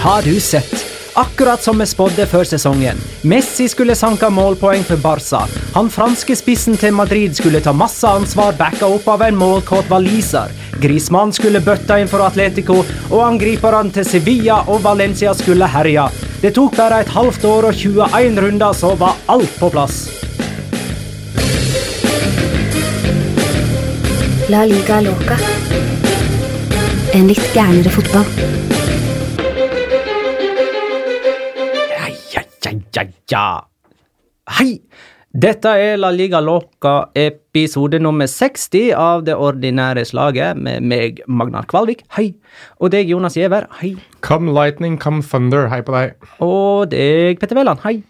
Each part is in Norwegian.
Har du sett? Akkurat som vi spådde før sesongen. Messi skulle sanke målpoeng for Barca. Han franske spissen til Madrid skulle ta masse ansvar, backa opp av en målkåt waliser. Griezmann skulle bøtte inn for Atletico, og angriperne til Sevilla og Valencia skulle herje. Det tok bare et halvt år og 21 runder, så var alt på plass. La liga loca. En litt gærnere fotball. Ja, ja. Hei! Dette er La Liga Loca episode nummer 60 av det ordinære slaget med meg, Magnar Kvalvik. Hei. Og deg, Jonas Giæver. Hei. Come lightning, come thunder. Hei på deg. Og deg, Petter Wæland. Hei.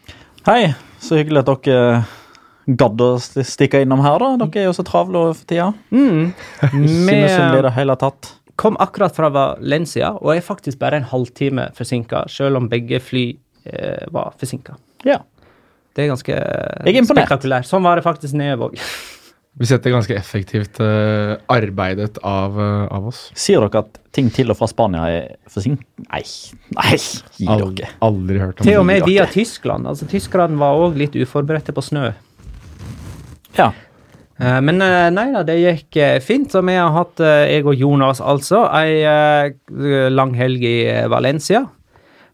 Hei, så hyggelig at dere gadd å stikke innom her, da. Dere er jo så travle for tida. Mm. Synes misunnelig i det hele tatt. kom akkurat fra Valencia og er faktisk bare en halvtime forsinka, selv om begge fly var forsinka. Ja. Det er ganske Jeg er spektakulært. Sånn var det faktisk nede òg. Vi setter ganske effektivt uh, arbeidet av, uh, av oss. Sier dere at ting til og fra Spania er forsinket? Nei, nei, gi Ald dere. Aldri hørt om det. Til og med via Tyskland. Altså, Tyskerne var òg litt uforberedte på snø. Ja. Uh, Men eh, nei da, det gikk eh, fint. Så vi har hatt, eh, jeg og Jonas altså, ei eh, lang helg i eh, Valencia.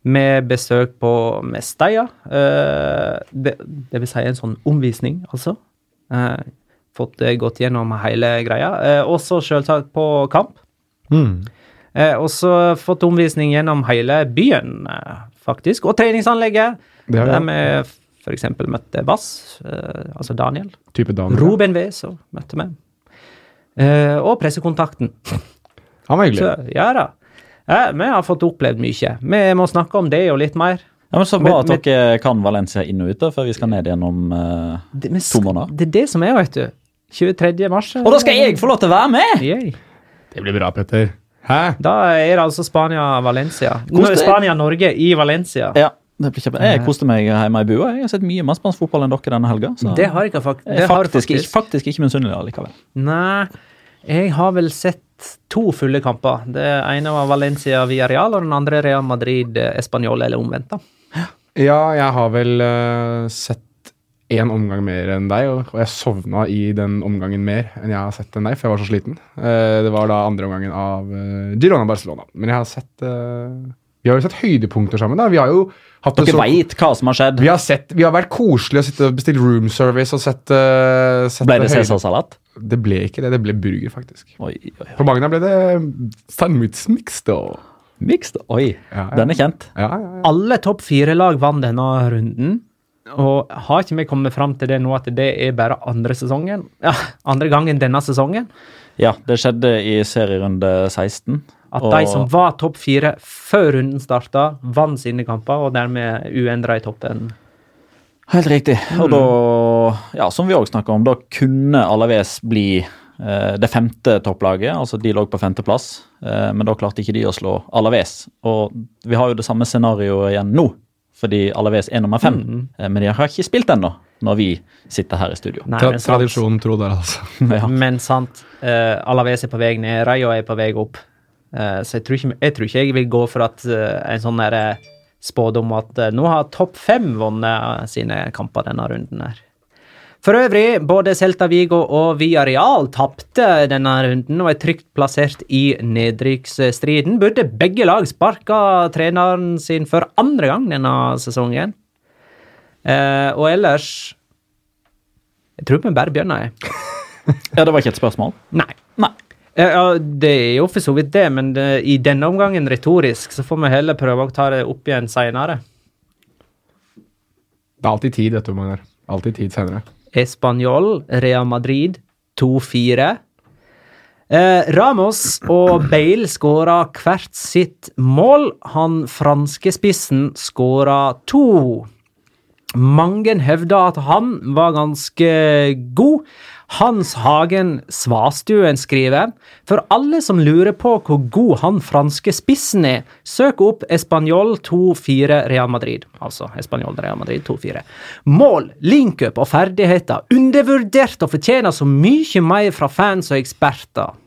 Med besøk på Mesteia. Eh, Det, det vil si en sånn omvisning, altså. Eh, Fått det gått gjennom hele greia. Og Også selvsagt på kamp. Mm. Eh, Og så fått omvisning gjennom hele byen, eh, faktisk. Og treningsanlegget. Det har Der vi. f.eks. møtte Bass, eh, altså Daniel. Type Daniel. Ruben V, så møtte vi. Eh, og pressekontakten. Han var hyggelig. Så, ja da. Eh, vi har fått opplevd mye. Vi må snakke om det og litt mer. ja, men Så bra at dere kan Valencia inn og ute, før vi skal ned igjennom uh, Det, To måneder. det er det som er, vet du. 23. mars. Og da skal jeg få lov til å være med! Yay. Det blir bra, Petter. Hæ? Da er det altså Spania-Valencia. Spania-Norge i Valencia. Ja, det blir kjempe. Jeg koste meg hjemme i bua. Jeg har sett mye mer spansk fotball enn dere denne helga. Det har jeg fakt det faktisk, har faktisk, ikke, faktisk ikke misunnelig allikevel. Nei, jeg har vel sett to fulle kamper. Det ene var Valencia via Real, og den andre Real Madrid eh, Español, eller omvendt. da. Ja, jeg har vel uh, sett én omgang mer enn deg, og, jeg sovna i den omgangen mer enn jeg har sett enn deg, for jeg var så sliten. Uh, det var da andre omgangen av uh, Girona Barcelona. Men jeg har sett, Vi har jo sett høydepunkter sammen. da. Vi har jo hatt Dere så- veit hva som har skjedd. Vi har, sett, vi har vært koselige og sittet og bestilt room service og sett, uh, sett Ble det høyde- cæsarsalat? Det ble ikke det. Det ble burger, faktisk. Oi, oi, oi. På Magna ble det sandwich mix, da. Mixed? Oi, Ja, ja. den er kjent. Ja, ja, ja. Alle topp fire-lag vant denne runden. Og har ikke vi kommet fram til det nå at det er bare andre sesongen? Ja, andre gangen denne sesongen? Ja, det skjedde i serierunde 16. At og- de som var topp fire før runden starta, vant sine kamper og dermed uendra i toppen. Helt riktig. Og da, ja, som vi òg snakka om, da kunne Alaves bli eh, det femte topplaget. Altså de lå på femteplass, eh, men da klarte ikke de å slå Alaves. Og vi har jo det samme scenarioet igjen nå, fordi Alaves er nummer fem. Eh, men de har ikke spilt ennå, når vi sitter her i studio. Nei, Tra tradisjonen tro der, altså. Ja. Men sant, eh, Alaves er på vei ned, Rayo er på vei opp. Eh, så jeg tror, ikke, jeg tror ikke jeg vil gå for at eh, en sånn der spådom at eh, nå har topp fem vunnet sine kamper denne runden her. For øvrig, både Celta Vigo og Villarreal tapte denne runden og er trygt plassert i nedrykksstriden. Burde begge lag sparka treneren sin for andre gang denne sesongen. Eh, og ellers Jeg tror vi bare begynner, jeg. ja, det var ikke et spørsmål? Nei. Nei. Ja, det er jo for så vidt det, men det, i denne omgangen retorisk, så får vi heller prøve å ta det opp igjen seinere. Det er alltid tid, dette, Magnar. Alltid tid senere. Español, Real Madrid 2-4. Eh, Ramos og Bale skåra hvert sitt mål. Han franske spissen skåra to. Mange hevda at han var ganske god. Hans Hagen Svastuen skriver For alle som lurer på hvor god han franske spissen er, søk opp Español 2-4 Real Madrid. Altså Español Real Madrid 2-4. Mål, linkup og ferdigheter undervurdert og fortjener så mye mer fra fans og eksperter.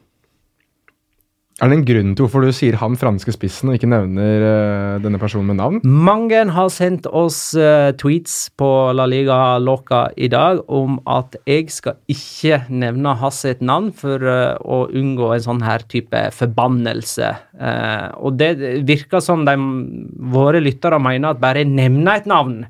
Er det en grunn til hvorfor du sier han franske spissen og ikke nevner uh, denne personen med navn? Mange har sendt oss uh, tweets på La Liga Loca i dag om at jeg skal ikke nevne hans et navn for uh, å unngå en sånn her type forbannelse. Og det virker som de, våre lyttere mener at bare jeg nevner et navn,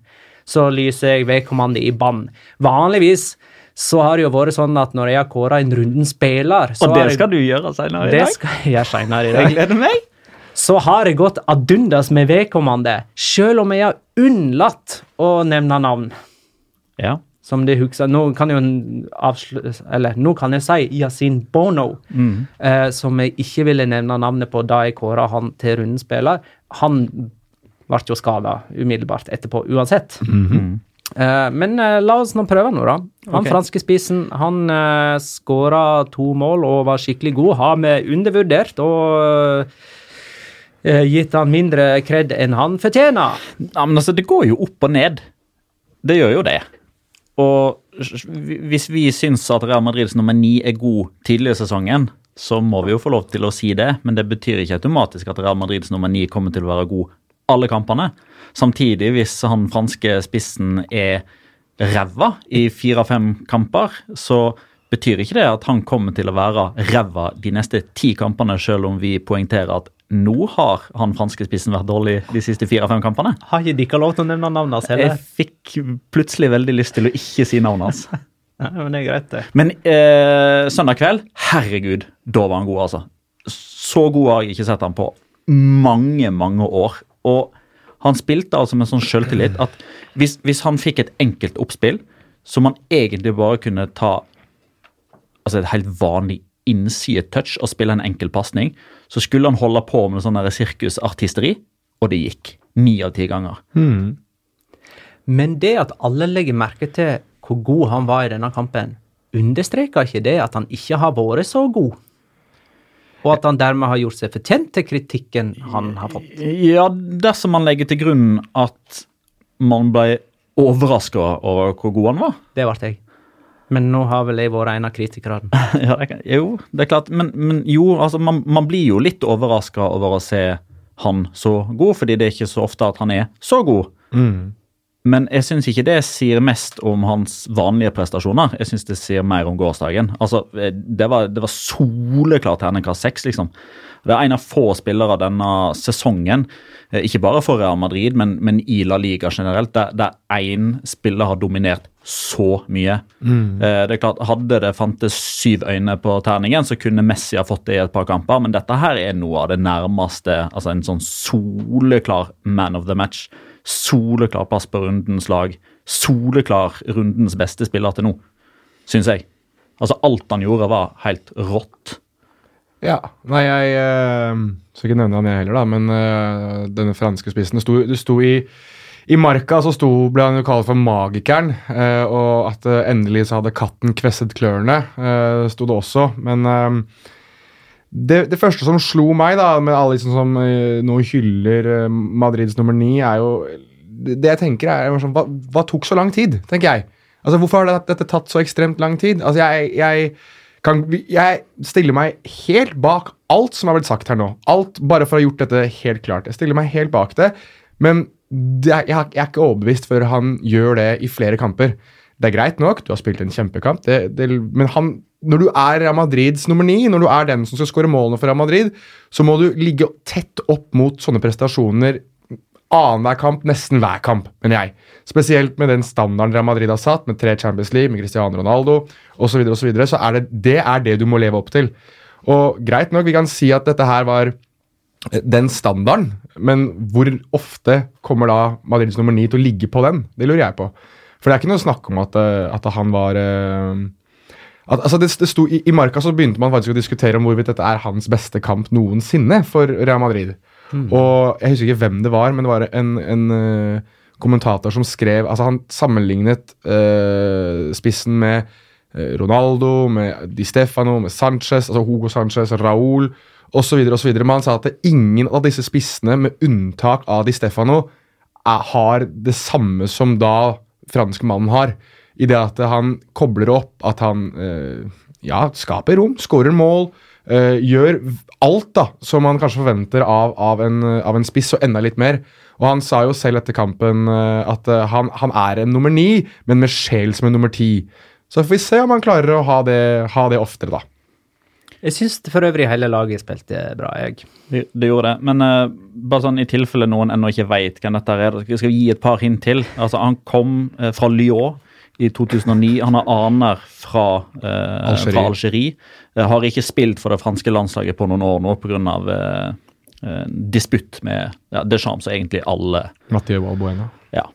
så lyser jeg vedkommende i bann. Vanligvis så har det jo vært sånn at når jeg har kåra en runden spiller så Og det jeg- skal du gjøre senere i dag? Det skal jeg gjøre seinere i Jeg dag gleder meg. så har jeg gått ad undas med vedkommende, selv om jeg har unnlatt å nevne navn. Ja. Som det husker, Nå kan jeg jo. Eller nå kan jeg si Yasin Bono, eh, som jeg ikke ville nevne navnet på da jeg kåra han til runden spiller. Han ble jo skada umiddelbart etterpå uansett. Eh, men uh, la oss nå prøve nå, da. Han okay. franske spissen han uh, skåra to mål og var skikkelig god. Har vi undervurdert og uh, gitt han mindre kred enn han fortjener? Ja, men altså, det går jo opp og ned. Det gjør jo det. Og hvis vi syns at Real Madrids nummer ni er god tidlig i sesongen, så må vi jo få lov til å si det, men det betyr ikke automatisk at Real Madrids nummer ni kommer til å være god alle kampene. Samtidig, hvis han franske spissen er ræva i fire-fem kamper, så betyr ikke det at han kommer til å være ræva de neste ti kampene, selv om vi poengterer at nå har han franske spissen vært dårlig de siste fire-fem kampene. Har ikke dere lov til å nevne navnet hans heller? Jeg fikk plutselig veldig lyst til å ikke si navnet hans. Ja, men det er greit, det. Men eh, søndag kveld, herregud, da var han god, altså. Så god har jeg ikke sett han på mange, mange år. Og han spilte altså med sånn sjøltillit at hvis, hvis han fikk et enkelt oppspill, som han egentlig bare kunne ta altså et helt vanlig innsidetouch og spille en enkel pasning, så skulle han holde på med sånn sirkusartisteri, og det gikk. Ni av ti ganger. Men det at alle legger merke til hvor god han var i denne kampen, understreker ikke det at han ikke har vært så god? Og at han dermed har gjort seg fortjent til kritikken han har fått? Ja, dersom man legger til grunn at man ble overraska over hvor god han var. Det ble jeg. Men nå har vel jeg vært en av kritikerne. Ja, det jo, det er klart. Men, men jo, altså, man, man blir jo litt overraska over å se han så god, fordi det er ikke så ofte at han er så god. Men jeg syns ikke det sier mest om hans vanlige prestasjoner. Jeg syns det sier mer om gårsdagen. Altså, eh, Det var, det var soleklart terningkast seks, liksom. Det er en av få spillere denne sesongen, eh, ikke bare for Real Madrid, men, men i La Liga generelt, der, der én spiller har dominert så mye. Mm. Eh, Det er klart, Hadde det fantes syv øyne på terningen, så kunne Messi ha fått det i et par kamper, men dette her er noe av det nærmeste. altså En sånn soleklar man of the match. Soleklar plass på rundens lag. Soleklar rundens beste spiller til nå, syns jeg. Altså Alt han gjorde, var helt rått. Ja. Nei, jeg øh, skal ikke nevne han jeg heller, da, men øh, denne franske spissen sto, det sto i i Marka så sto, ble han jo kalt for magikeren, eh, og at endelig så hadde katten kvesset klørne, sto det også. Men det, det første som slo meg, da, med alle liksom som eh, nå hyller eh, Madrids nummer ni, er jo Det jeg tenker, er sånn, hva, hva tok så lang tid, tenker jeg. Altså, Hvorfor har dette tatt så ekstremt lang tid? Altså, jeg, jeg kan, jeg stiller meg helt bak alt som har blitt sagt her nå. Alt bare for å ha gjort dette helt klart. Jeg stiller meg helt bak det. Men det jeg, jeg er ikke overbevist før han gjør det i flere kamper. Det er greit nok, du har spilt en kjempekamp, det, det, men han, når du er Real Madrids nummer ni, når du er den som skal skåre målene for Real Madrid, så må du ligge tett opp mot sånne prestasjoner annenhver kamp, nesten hver kamp, mener jeg. Spesielt med den standarden Real Madrid har satt, med tre Champions League, med Cristiano Ronaldo osv., så, videre, og så, videre, så er det, det er det du må leve opp til. Og greit nok, vi kan si at dette her var eh, den standarden, men hvor ofte kommer da Madrids nummer ni til å ligge på den? Det lurer jeg på. For det er ikke noe snakk om at, eh, at han var eh, at, altså det, det sto, i, I Marka så begynte man faktisk å diskutere om hvorvidt dette er hans beste kamp noensinne for Real Madrid. Og Jeg husker ikke hvem det var, men det var en, en uh, kommentator som skrev altså Han sammenlignet uh, spissen med uh, Ronaldo, med Di Stefano, med Sanchez, altså Hugo Sanchez, Raúl osv. Men han sa at ingen av disse spissene, med unntak av Di Stefano, er, har det samme som da franskmannen har. I det at han kobler opp, at han eh, ja, skaper rom, skårer mål. Uh, gjør alt da, som man kanskje forventer av, av, en, av en spiss, og enda litt mer. Og Han sa jo selv etter kampen uh, at uh, han, han er en nummer ni, men med sjel som en nummer ti. Så får vi se om han klarer å ha det, ha det oftere, da. Jeg syns for øvrig hele laget spilte bra, jeg. Det, det gjorde det. Men bare sånn i tilfelle noen ennå ikke veit hvem dette er, skal vi gi et par hint til. Altså, Han kom fra Lyon i 2009. Han har aner fra, eh, Algerie. fra Algerie. Eh, har ikke spilt for det franske landslaget på noen år nå pga. Eh, uh, disputt med ja, Deschamps og egentlig alle. Mathieu Valbuena. Ja.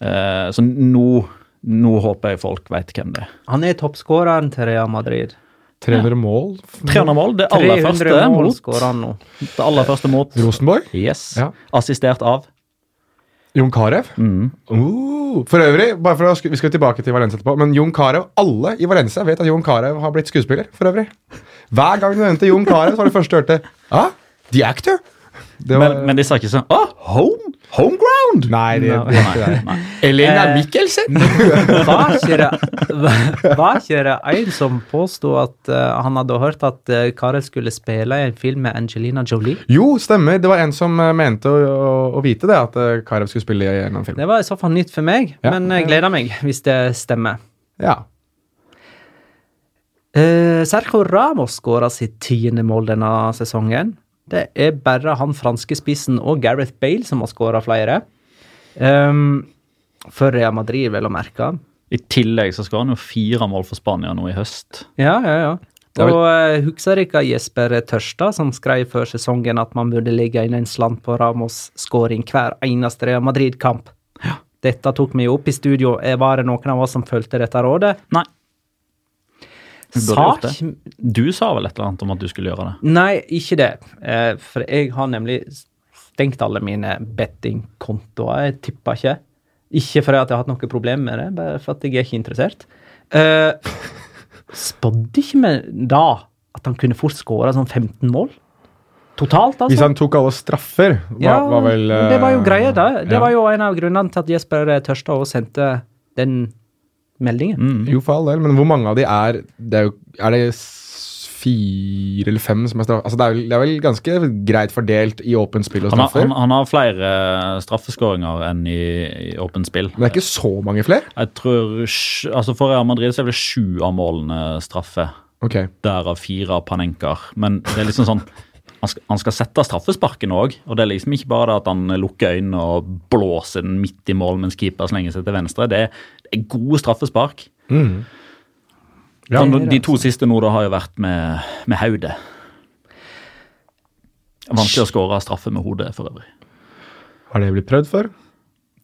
Eh, så nå, nå håper jeg folk veit hvem det er. Han er toppskåreren til Real Madrid. 300 mål. 300 mål. Det aller 300 første mål mot han nå. Det aller første mot Rosenborg. Yes. Ja. Assistert av Jon Carew. mm. Uh, for øvrig, bare for å, vi skal tilbake til Valencia etterpå, men Jon Carew, alle i Valencia vet at Jon Carew har blitt skuespiller. for øvrig. Hver gang du nevnte Jon Carew, så var det første du hørte ah, The Actor. Var, men, men de sa ikke sånn Å, home! Home ground! Nei, det, er ikke det. Elena Eh, Mikkelsen! Var ikke det, var ikke det en som påsto at uh, han hadde hørt at uh, Karel skulle spille i en film med Angelina Jolie? Jo, stemmer. Det var en som uh, mente å, å, å vite det, at uh, Karel skulle spille i en film. Det var i så fall nytt for meg, Ja. men jeg gleder meg hvis det stemmer. Ja. Uh, Sergio Ramos skåra sitt tiende mål denne sesongen. Det er bare han franske spissen og Gareth Bale som har skåra flere. Um, for Real Madrid, vel å merke. I tillegg så skal han jo fire mål for Spania nå i høst. Ja, ja, ja. Og uh, husker dere Jesper Tørstad som skrev før sesongen at man burde legge inn en slant på Ramos' skåring hver eneste Real Madrid-kamp? Ja. Dette tok vi opp i studio. Var det noen av oss som fulgte dette rådet? Nei. Du Sak. Du sa vel et eller annet om at du skulle gjøre det? Nei, ikke det. Eh, for jeg har nemlig stengt alle mine bettingkontoer. Jeg tippa ikke. Ikke fordi jeg har hatt noe problem med det, bare for at jeg er ikke interessert. Uh, Spådde ikke vi da at han kunne fort skåre sånn 15 mål? Totalt, altså? Hvis han tok alle straffer, var, ja, var vel eh, det var jo greia, da. Det ja. var jo en av grunnene til at Jesper Tørstad også sendte den meldingen. Mm. Jo, for all del, men hvor mange av de er Det er jo Er det fire eller fem som er straff... Altså, det, er det er vel ganske greit fordelt i åpent spill og straffer. han, han har flere straffeskåringer enn i, i åpent spill. Men det er ikke så mange flere? Jeg tror, altså For Real Madrid så er det sju av målene straffe. Ok. Derav fire av Panenka. Men det er liksom sånn han skal, han skal sette straffesparken òg. Og det er liksom ikke bare det at han lukker øynene og blåser den midt i mål mens keeper slenger seg til venstre. Det er, det er gode straffespark. Mm. Ja, sånn, det de to siste nå da har jo vært med, med hodet. Vanskelig å skåre straffe med hodet, for øvrig. Har det blitt prøvd før?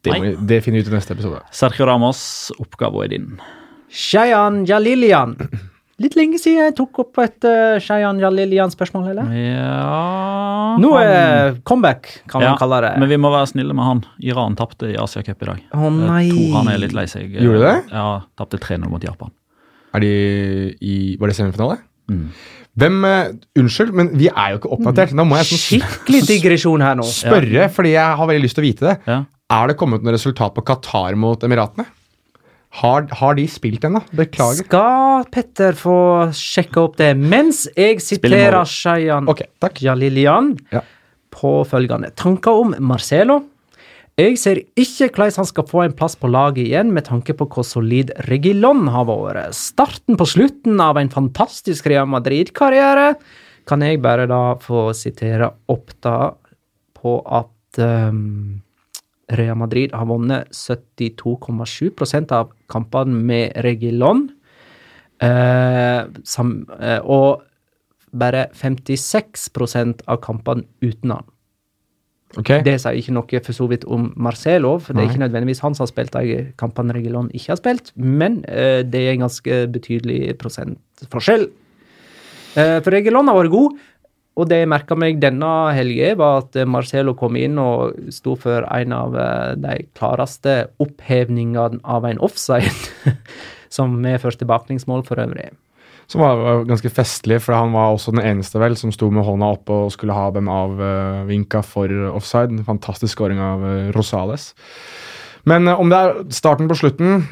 Det, må, det finner vi ut i neste episode. Sergio Ramos, oppgaven er din. Shayan Jalilian. Litt lenge siden jeg tok opp et uh, Shayan Jalilian-spørsmål, eller? Ja Nå er comeback, kan man kalle det. Men vi må være snille med han. Iran tapte i Asiacup i dag. Å nei. Jeg tror han er litt lei seg. Gjorde du det? Ja, tapte 3-0 mot Japan. Er de i Var det semifinale? Mm. Hvem uh, Unnskyld, men vi er jo ikke oppdatert. Da må jeg sånn Skikkelig digresjon her nå. spørre, fordi jeg har veldig lyst til å vite det. Ja. Er det kommet noe resultat på Qatar mot Emiratene? Har, har de spilt ennå? Beklager. Skal Petter få sjekke opp det mens jeg siterer. Shayan okay. Jalilian Ja. på følgende tanker om Marcelo. Jeg ser ikke hvordan han skal få en plass på laget igjen, med tanke på hvor solid Regilon har vært. Starten på slutten av en fantastisk Real Madrid-karriere. Kan jeg bare da få sitere opp da på at ehm, Real Madrid har vunnet 72,7% av kampene med Regilon. Eh, sam, eh, og bare 56% av kampene uten han. Okay. Det sier ikke noe for så vidt om Marcelo, for det er ikke nødvendigvis han som har spilt de kampene Regilon ikke har spilt, men eh, det er en ganske betydelig prosentforskjell. Eh, for Regilon har vært god, og det jeg merka meg denne helga, var at eh, Marcelo kom inn og sto for en av eh, de klareste opphevningene av en offside, som medførte baklengsmål for øvrig. Som var, ganske festlig, for han var også den eneste vel som sto med hånda oppe og skulle ha den avvinka for offside. En fantastisk skåring av eh, Rosales. Men eh, om det er starten på slutten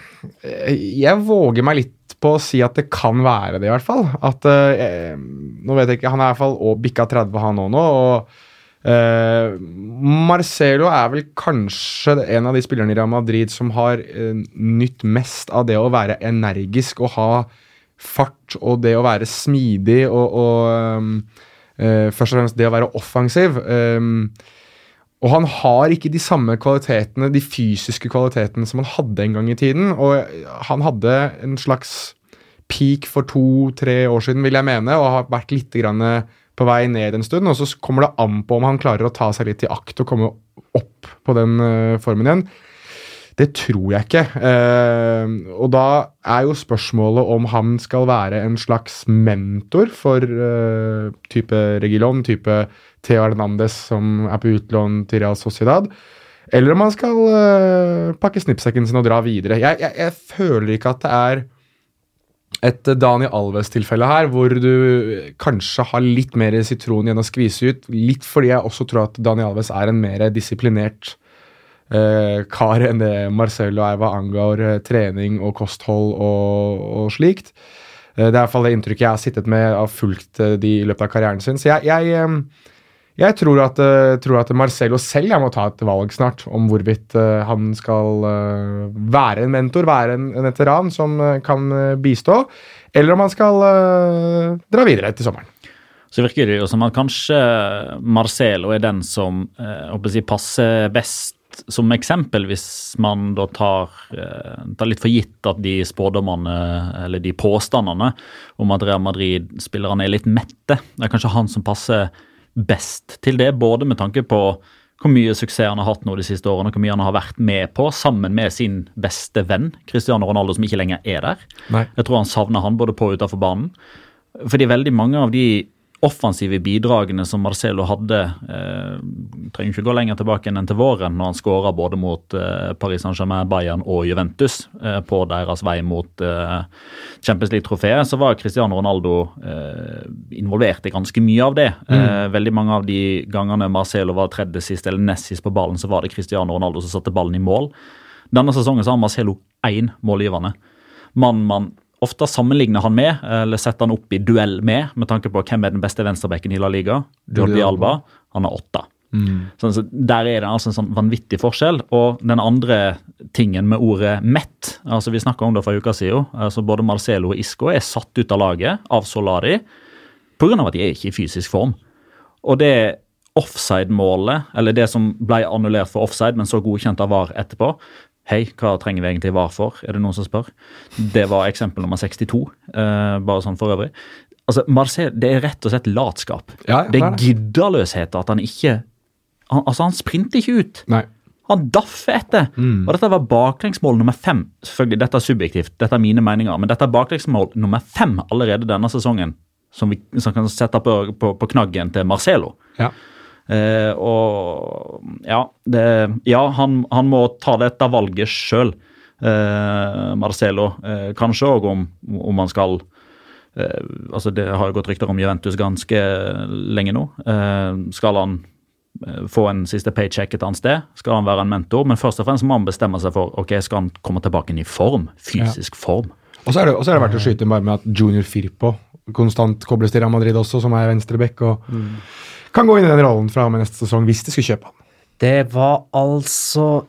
eh, Jeg våger meg litt på å si at det kan være det, i hvert fall. At eh, Nå vet jeg ikke, Han er i hvert fall og bikka 30, han òg nå. og eh, Marcelo er vel kanskje en av de spillerne i Real Madrid som har uh, nytt mest av det å være energisk og ha fart og det å være smidig og, og um, eh, først og fremst det å være offensiv. Um, og han har ikke de samme kvalitetene, de fysiske kvalitetene som han hadde en gang i tiden. Og han hadde en slags peak for to-tre år siden, vil jeg mene, og har vært litt på vei ned en stund. Og så kommer det an på om han klarer å ta seg litt i akt og komme opp på den eh, formen igjen. Det tror jeg ikke. Eh, og da er jo spørsmålet om han skal være en slags mentor for eh, type Regilon, type Theo Hernandez som er på utlån til Real Sociedad. Eller om han skal uh, pakke snippsekken sin og dra videre. Jeg, jeg, jeg føler ikke at det er et Daniel Alves-tilfelle her, hvor du kanskje har litt mer sitron igjen å skvise ut. Litt fordi jeg også tror at Daniel Alves er en mer disiplinert uh, kar enn det Marcello er hva angår eh, trening og kosthold og, og slikt. Eh, det er i hvert fall det inntrykket jeg har sittet med og fulgt eh, de i løpet av karrieren sin. Så jeg, jeg, eh, jeg tror, at, eh, tror at Marcelo selv må ta et valg snart om hvorvidt eh, han skal eh, være en mentor, være en, veteran som kan bistå, eller om han skal dra videre til sommeren. Så virker det jo som at kanskje Marcelo er den som si, passer best som eksempel, hvis man da tar, tar litt for gitt at de spådommene, eller de påstandene om at Real Madrid-spillerne er litt mette, det er kanskje han som passer best til det, både med tanke på hvor mye suksess han har hatt nå de siste årene, og hvor mye han har vært med på, sammen med sin beste venn, Cristiano Ronaldo, som ikke lenger er der. Nei. Jeg tror han savner han både på og utenfor banen. Fordi veldig mange av de offensive bidragene som Marcelo hadde eh, Trenger ikke gå lenger tilbake enn til våren, når han skåra både mot eh, Paris Saint-Germain, Bayern og Juventus eh, på deres vei mot eh, Champions League-trofeet, så var Cristiano Ronaldo eh, involvert i ganske mye av det. Eh, veldig mange av de gangene Marcelo var tredje sist eller nest sist på ballen, så var det Cristiano Ronaldo som satte ballen i mål. Denne sesongen så har Marcelo én målgivende. Mann man ofte sammenligner han med, eller setter han opp i duell med, med tanke på hvem er den beste venstrebekken i La Liga. Jordi Alba. Han har åtte. Sånn, så der er det altså en sånn vanvittig forskjell. Og den andre tingen med ordet mett altså Vi snakka om det for en uke siden. altså Både Marcelo og Isco er satt ut av laget av Solari pga. at de er ikke i fysisk form. Og det offside-målet, eller det som ble annullert for offside, men så godkjent av VAR etterpå Hei, hva trenger vi egentlig VAR for? Er det noen som spør? Det var eksempel nummer 62, eh, bare sånn for øvrig. Altså, Marcel, Det er rett og slett latskap. Ja, det er gidderløshet at han ikke han, Altså, han sprinter ikke ut. Nei. Han daffer etter. Og dette var baklengsmål nummer fem. Selvfølgelig, Dette er subjektivt, dette er mine meninger, men dette er baklengsmål nummer fem allerede denne sesongen. Som vi som kan sette på, på, på knaggen til Marcelo. Ja. Eh, og ja, det, ja han, han må ta dette valget sjøl, eh, Marcelo. Eh, kanskje òg om, om han skal eh, altså Det har jo gått rykter om Juventus ganske lenge nå. Eh, skal han eh, få en siste paycheck et annet sted? Skal han være en mentor? Men først og fremst må han bestemme seg for ok, skal han komme tilbake i form. Fysisk form. Og så er det, og så er det verdt å skyte inn bare med at Junior Firpo konstant kobles til Real Madrid også, som er venstreback, og kan gå inn i den rollen fra og med neste sesong hvis de skulle kjøpe han. Det var altså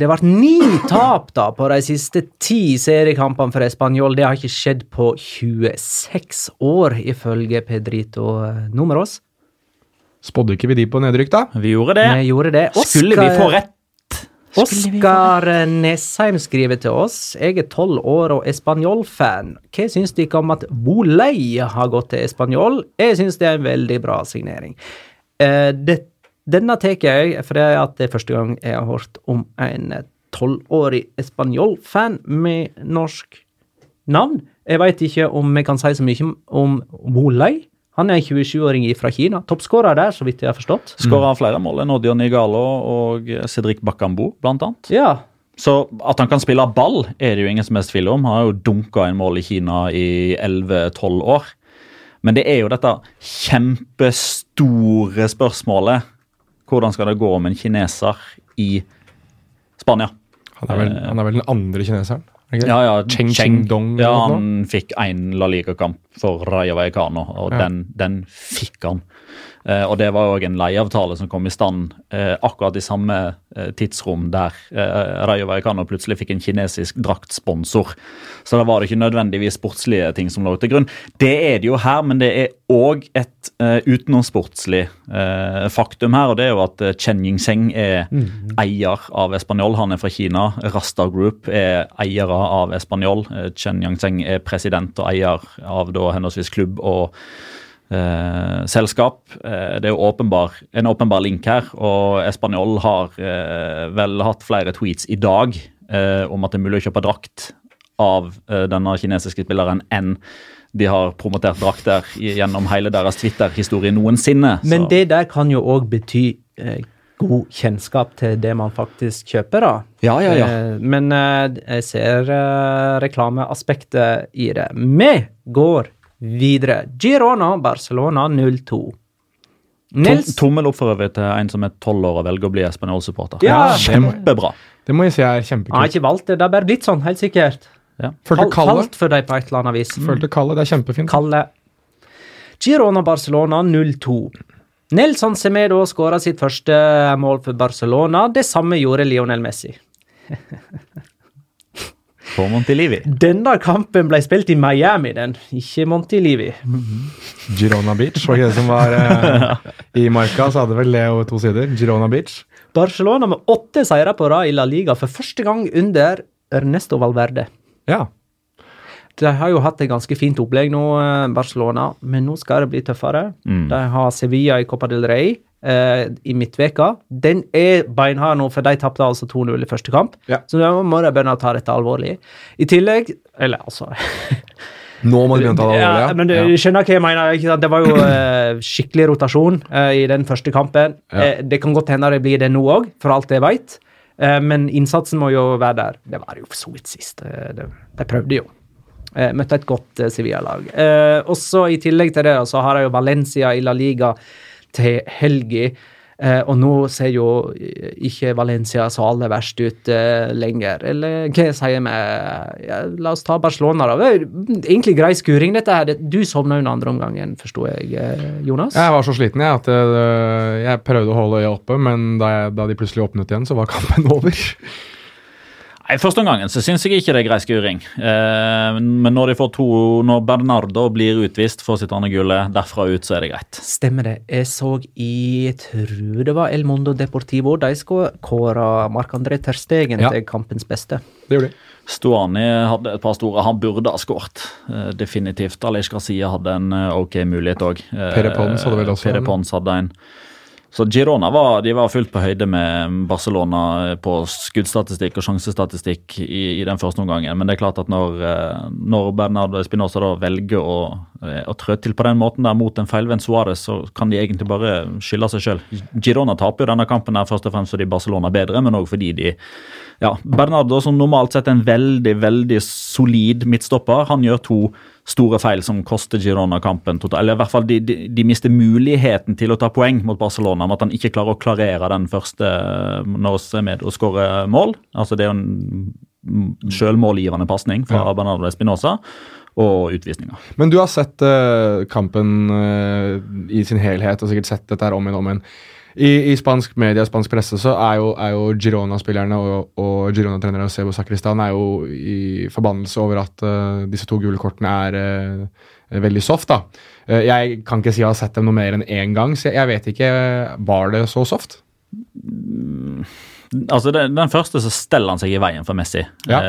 Det ble ni tap da på de siste ti seriekampene for Español. Det har ikke skjedd på 26 år, ifølge Pedrito eh, Numeros. Spådde ikke vi de på nedrykk, da? Vi gjorde det. Vi gjorde det. Skulle vi få rett? Oskar Nesheim skriver til oss. Jeg er tolv år og Español-fan. Hva syns dere om at Bolei har gått til Español? Jeg syns det er en veldig bra signering. Eh, det, denne tar jeg fordi det er første gang jeg har hørt om en tolvårig Español-fan med norsk navn. Jeg veit ikke om vi kan si så mye om Bolei. Han er en 27-åring fra Kina. Toppskårer der, så vidt jeg har forstått. Skåra flere mål enn Odion Nigalo og Cedric Bakambu, blant annet. Ja, Så at han kan spille ball, er det jo ingen som helst tvil om. Han har jo dunka inn mål i Kina i 11-12 år. Men det er jo dette kjempestore spørsmålet. Hvordan skal det gå med en kineser i Spania? Han er vel, han er vel den andre kineseren? er ikke? Ja, ja, Cheng Cheng Dong. Ja, han fikk én La Liga-kamp for Raya Vallecano, og Ja. den, den fikk han. Eh, og det var òg en leieavtale som kom i stand eh, akkurat i samme eh, tidsrom der eh, Rayo Vallecano plutselig fikk en kinesisk draktsponsor. Så da var det ikke nødvendigvis sportslige ting som lå til grunn. Det er det jo her, men det er òg et eh, utenomsportslig eh, faktum her, og det er jo at Chen Yingseng er eier av Espanol. Han er fra Kina. Rasta Group er eiere av Espanol. Eh, Chen Yingseng er president og eier av da henholdsvis klubb og eh, selskap. Eh, det er jo åpenbar, en åpenbar link her, og Espanol har eh, vel hatt flere tweets i dag eh, om at det er mulig å kjøpe drakt av eh, denne kinesiske spilleren enn de har promotert drakter gjennom hele deres Twitter-historie noensinne. Men det der kan jo òg bety eh, god kjennskap til det man faktisk kjøper, da. Ja, ja, ja. Men jeg ser reklameaspektet i det. Vi går videre. Girona, Barcelona 0-2. Tom, tommel opp for øvrig til en som er tolv år og velger å bli Espanol-supporter. Ja, Kjempebra. Det må jeg si er Han har ikke valgt det, det har bare blitt sånn, helt sikkert. Følte Kal- Kalle. Kalt for deg på et eller annet vis. Følte Kalle, Det er kjempefint. Kalle. Girona Barcelona 0-2. Nelson Semedo skåra sitt første mål for Barcelona. Det samme gjorde Lionel Messi. På Montilivi. Denne kampen ble spilt i Miami, den, ikke Montilivi. Girona Beach, var ikke det som var eh, i marka? Så hadde vel Leo to sider. Girona Beach. Barcelona med åtte seire på rad i La Liga for første gang under Ernesto Valverde. Ja. De har jo hatt et ganske fint opplegg nå, eh, Barcelona, men nå skal det bli tøffere. Mm. De har Sevilla i Copa del Rey eh, i midtveka. Den er beinhard nå, for de tapte altså 2-0 i første kamp. Ja. Så da må de begynne å ta dette alvorlig. I tillegg Eller altså Nå må de begynne å ta det alvorlig, ja, ja men du ja. skjønner hva jeg mener. Det var jo eh, skikkelig rotasjon eh, i den første kampen. Eh, det kan godt hende det blir det nå òg, for alt jeg veit. Eh, men innsatsen må jo være der. Det var jo for så vidt sist. De prøvde jo. Eh, møtte et godt eh, Sevilla-lag. Eh, også I tillegg til det så har jeg jo Valencia i La Liga til helga. Og nå ser jo ikke Valencia så aller verst ut lenger. Eller hva sier vi? Ja, la oss ta Barcelona, da. Egentlig grei skuring, dette her. Du sovna under andre omgangen, forsto jeg, Jonas? Jeg var så sliten jeg, at jeg, jeg prøvde å holde øya oppe, men da, jeg, da de plutselig åpnet igjen, så var kampen over. Nei, Første omgang så syns jeg ikke det er grei skuring. Eh, men når de får to, når Bernardo blir utvist for sitt andre gullet, derfra ut, så er det greit. Stemmer det. Jeg så i jeg tror det var El Mondo Deportivo de kåra Marc-André Terstegen Ja. til kampens beste. Det gjorde de. Stuani hadde et par store. Han burde ha skåret. Eh, definitivt. Alish Garcia hadde en eh, ok mulighet òg. Pere Pons hadde vel også Pere. Pons hadde en. Så Girona var, de var fullt på høyde med Barcelona på skuddstatistikk og sjansestatistikk i, i den første omgangen. Men det er klart at når, eh, når Bernardo Espinosa da velger å, eh, å trø til på den måten der mot en feilvendt Suárez, så kan de egentlig bare skylde seg sjøl. Girona taper jo denne kampen her først og fremst fordi Barcelona er bedre, men òg fordi de ja, Bernardo, som normalt sett er en veldig veldig solid midtstopper, han gjør to store feil som koster Girona kampen. totalt. Eller i hvert fall de, de, de mister muligheten til å ta poeng mot Barcelona med at han ikke klarer å klarere den første når vi er med og skårer mål. Altså Det er jo en selvmålgivende pasning fra Ja. Bernardo Espinosa. Og utvisninger. Men du har sett uh, kampen uh, i sin helhet, og sikkert sett dette her om igjen og om igjen. I, I spansk media spansk presse så er jo, jo Girona-spillerne og, og Girona-trenere Sebo Sakristan er jo i forbannelse over at uh, disse to gule kortene er uh, veldig soft. da. Uh, jeg kan ikke si jeg har sett dem noe mer enn én gang, så jeg, jeg vet ikke Var det så soft? Altså den, den første så steller han seg i veien for Messi. Ja.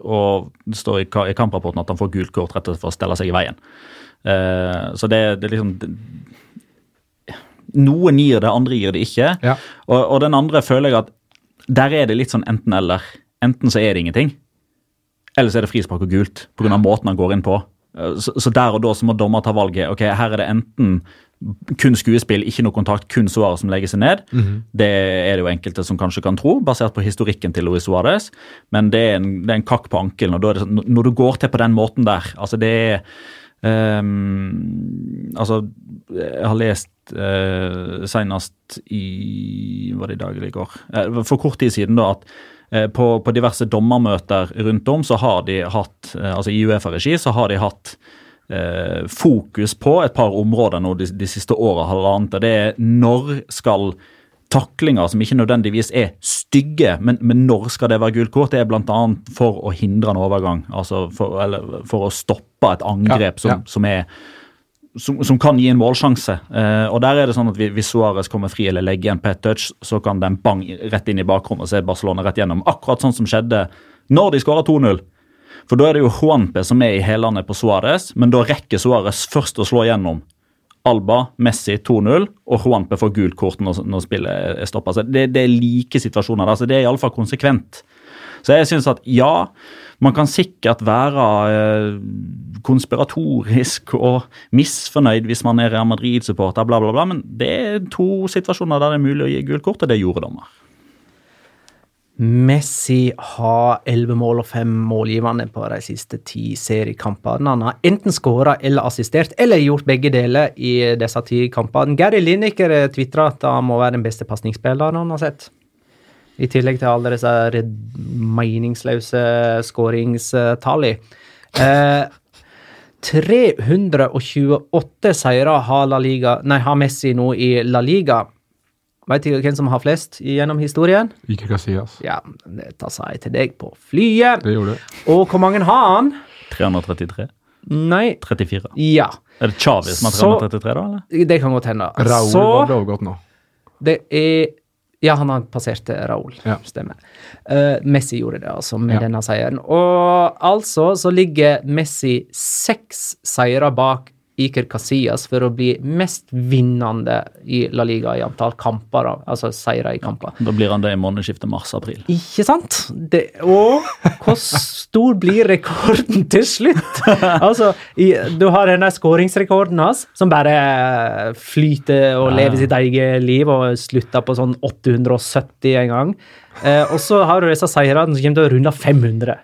Og det står i, i kamprapporten at han får gult kort rett og slett for å stelle seg i veien. Så det, det liksom det, Noen gir det, andre gir det ikke. Ja. Og, og den andre føler jeg at der er det litt sånn enten-eller. Enten så er det ingenting, eller så er det frispark og gult pga. måten han går inn på. Så, så der og da så må dommer ta valget. ok, Her er det enten kun skuespill, ikke noe kontakt, kun Suárez som legger seg ned. Det er det jo enkelte som kanskje kan tro, basert på historikken til Luis Suárez. Men det er, en, det er en kakk på ankelen. og sånn, Når du går til på den måten der altså det er ehm, altså, jeg har lest uh, senest i Var det i dag eller i går? Uh, for kort tid siden, da, at eh, på, på diverse dommermøter rundt om, så har de hatt altså i Uefa-regi, så har de hatt fokus på et par områder nå de, de siste åra, halvannet. Det er når skal taklinger som ikke nødvendigvis er stygge, men, men når skal det være gult kort? Det er bl.a. for å hindre en overgang, altså for, eller for å stoppe et angrep Ja, ja. som, som er som, som kan gi en målsjanse. Eh, og der er det sånn at Hvis Suárez kommer fri eller legger en pet touch, så kan den bang rett inn i bakrommet, så er Barcelona rett gjennom. Akkurat sånn som skjedde når de skåra 2-0. For da er det jo Juanpe som er i hælene på Suárez, men da rekker Suárez først å slå gjennom. Alba, Messi 2-0, og Juanpe får gult kort når, når spillet er stoppa. Det, det er like situasjoner. der, så Det er iallfall konsekvent. Så jeg syns at ja, man kan sikkert være eh, konspiratorisk og misfornøyd hvis man er Real Madrid-supporter, bla, bla, bla, men det er to situasjoner der det er mulig å gi gult kort, og det gjorde dommer. Messi har elleve mål og fem målgivende på de siste ti seriekampene. Han har enten skåra eller assistert, eller gjort begge deler i disse ti kampene. Gary Lineker tvitra at han må være den beste pasningsspilleren han har sett. I tillegg til alle disse meningsløse skåringstallene. Eh, 328 seire har, La Liga, nei, har Messi nå i La Liga. Vet du hvem som har flest gjennom historien? Ikke Casillas. Ja, dette sa jeg til deg på flyet. Det gjorde du. Og hvor mange har han? 333? Nei, 34? ja. Er det Chavi som har 333, da? eller? Det kan godt hende. Raoul Så var overgått nå. det er Ja, han har passert Raúl. Ja. Stemmer. Uh, Messi gjorde det, altså, med Ja. denne seieren. Og altså så ligger Messi seks seire bak Iker Casillas for å bli mest vinnende i La Liga i antall kamper, altså seire i kamper. Da blir han det i månedsskiftet mars-april. Ikke sant? Det, og hvor stor blir rekorden til slutt? altså, i, du har denne skåringsrekorden hans, som bare flyter og lever sitt eget liv, og slutter på sånn 870 en gang. Eh, og så har du disse seirene som kommer til å runde 500.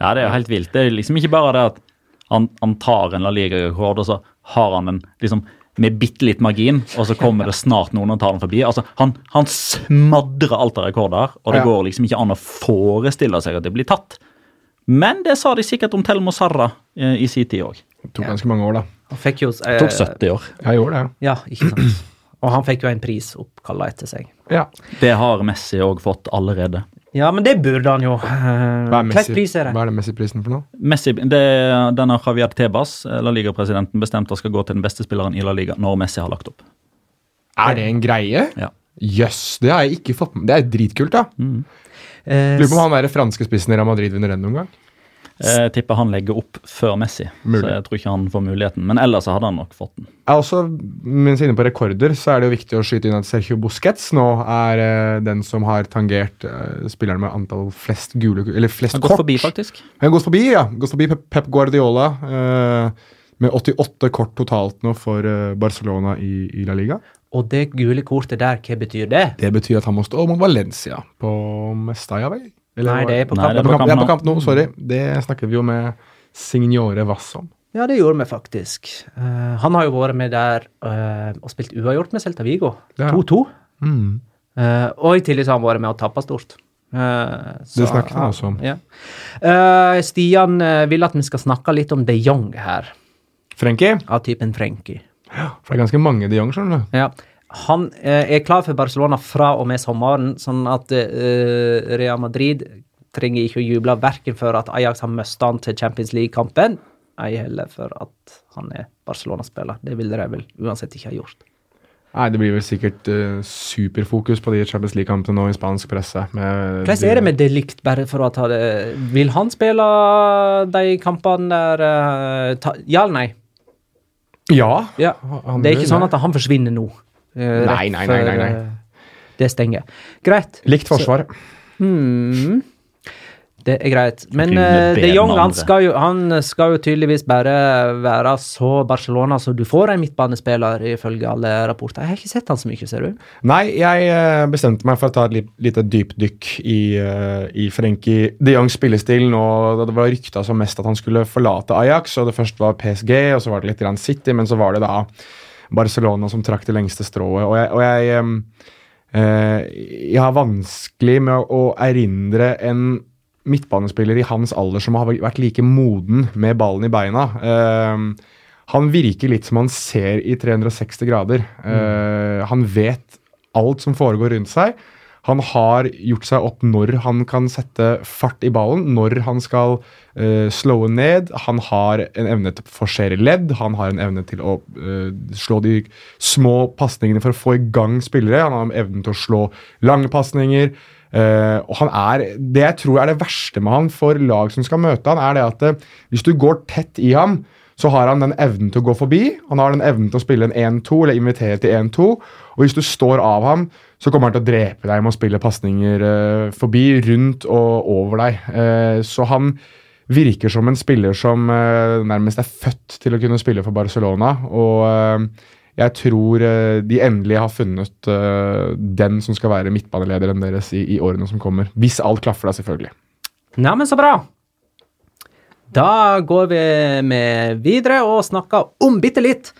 Ja, det er jo helt vilt. Det er liksom ikke bare det at han, han tar en La Liga-rekord, og så har han en liksom med bitte litt margin, og så kommer det snart noen og tar den forbi. Altså, han, han smadrer alt av rekorder, og det Ja. går liksom ikke an å forestille seg at det blir tatt. Men det sa de sikkert om Telmo Sarra eh, i sin tid òg. Det tok ganske mange år, da. Han fikk jo eh, Tok 70 år. Jeg gjorde det, Ja, ikke sant. Og han fikk jo en pris oppkalla etter seg. ja. Det har Messi òg fått allerede. Ja, men det burde han jo. Hva er Messi- det? Hva er det Messi-prisen for noe? Messi, det, Denne Javier Tebas, eh, La Liga-presidenten, bestemte skal gå til den beste spilleren i La Liga når Messi har lagt opp. Er det en greie? Ja. Jøss, det har jeg ikke fått med Det er dritkult, da. Eh, Lurer på om han der franske spissen i Real Madrid vinner den noen gang. Jeg tipper han legger opp før Messi, Mulig. så jeg tror ikke han får muligheten. Men ellers hadde han nok fått den. Jeg er også, Mens inne på rekorder, så er det jo viktig å skyte inn at Sergio Busquets nå er eh, den som har tangert eh, spilleren med antall flest gule Eller flest Han har gått forbi, faktisk. Han har gått forbi, ja. Gått forbi Pep, Pep Guardiola. eh, med 88 kort totalt nå for eh, Barcelona i, i La Liga. Og det gule kortet der, hva betyr det? Det betyr at han må stå mot Valencia på Mestalla, vel? Eller Nei, det er på Nei, kamp. det er på kamp, ja, nå. på kamp nå. Sorry. Det snakker vi jo med Signore Vass om. Ja, det gjorde vi faktisk. Uh, han har jo vært med der uh, og spilt uavgjort med Celta Vigo. 2-2. Mm. Uh, og i tillegg har han vært med å tappe stort. Så- Det snakket han også om. Ja. Stian vil at vi skal snakke litt om de Jong her, Frenkie? av typen Frenkie. For det er ganske mange de Jong, skjønner du. Ja. Han eh, er klar for Barcelona fra og med sommeren, sånn at eh, Real Madrid trenger ikke å juble verken for at Ajax har mista han til Champions League-kampen, ei heller for at han er Barcelona-spiller. Det ville de vel uansett ikke ha gjort. Nei, Det blir vel sikkert uh, superfokus på de Champions League-kampene nå i spansk presse. Hvordan er det med Delikt, bare for å ta det Vil han spille de kampene der uh, ta, Ja eller nei? Ja. Ja. Det er ikke sånn at han forsvinner nå. Eh, Nei, nei, nei, nei, nei. eh, Det stenger. Greit. Likt forsvar. Hmm. Det er greit. Men uh, de Jong han skal, jo, han skal jo tydeligvis bare være så Barcelona så du får en midtbanespiller, ifølge alle rapporter. Jeg har ikke sett han så mye, ser du. Nei, jeg eh, bestemte meg for å ta et lite dypdykk i, uh, i Frenkie de Jongs spillestil nå da det var rykta som mest at han skulle forlate Ajax, og det først var PSG, og så var det litt grann City, men så var det da Barcelona som trakk det lengste strået. Og jeg, og jeg, eh, jeg har vanskelig med å erindre en midtbanespiller i hans alder som har vært like moden med ballen i beina. Eh, han virker litt som han ser i 360 grader. Eh, han vet alt som foregår rundt seg. Han har gjort seg opp når han kan sette fart i ballen, når han skal uh, slowe ned. Han har en evne til å forsere ledd, han har en evne til å uh, slå de små pasningene for å få i gang spillere. Han har evnen til å slå lange pasninger. Uh, og han er, Det jeg tror er det verste med han for lag som skal møte han, er det at uh, hvis du går tett i ham, så har han den evnen til å gå forbi. Han har den evnen til å spille en 1-2 eller invitere til 1-2. Og hvis du står av ham, så kommer han til å drepe deg med å spille pasninger uh, forbi, rundt og over deg. Uh, så han virker som en spiller som uh, nærmest er født til å kunne spille for Barcelona. Og jeg tror de endelig har funnet den som skal være midtbanelederen deres i, i årene som kommer. Hvis alt klaffer, da, selvfølgelig. Neimen, så bra. Da går vi med videre og snakker om bitte litt.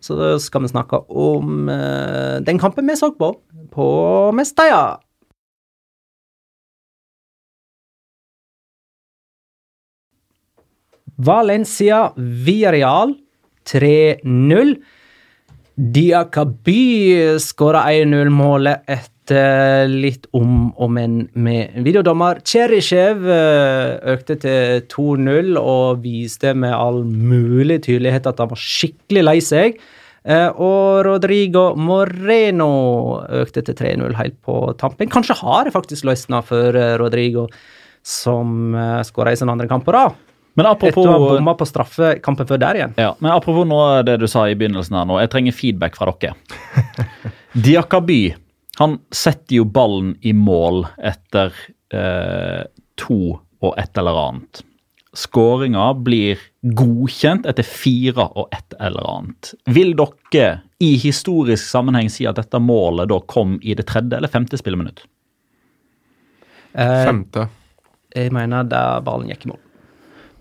Så skal vi snakke om uh, den kampen vi så på på Mestalla. Valencia Villarreal 3-0. Diakaby skåra 1-0-målet etter litt om og men med videodommer. Cherishev eh, økte til 2-0 og viste med all mulig tydelighet at han var skikkelig lei seg. Eh, Og Rodrigo Moreno økte til 3-0 helt på tampen. Kanskje har det faktisk løsna for eh, Rodrigo, som skåra i sin andre kamp på rad. Men Etter å ha apropos, bomma på straffekampen før der igjen. ja, men apropos av det du sa i begynnelsen her nå, jeg trenger feedback fra dere. Diakaby han setter jo ballen i mål etter eh, to og et eller annet. Skåringa blir godkjent etter fire og et eller annet. Vil dere i historisk sammenheng si at dette målet da kom i det tredje eller femte spilleminutt? Eh, Femte. jeg mener da ballen gikk i mål.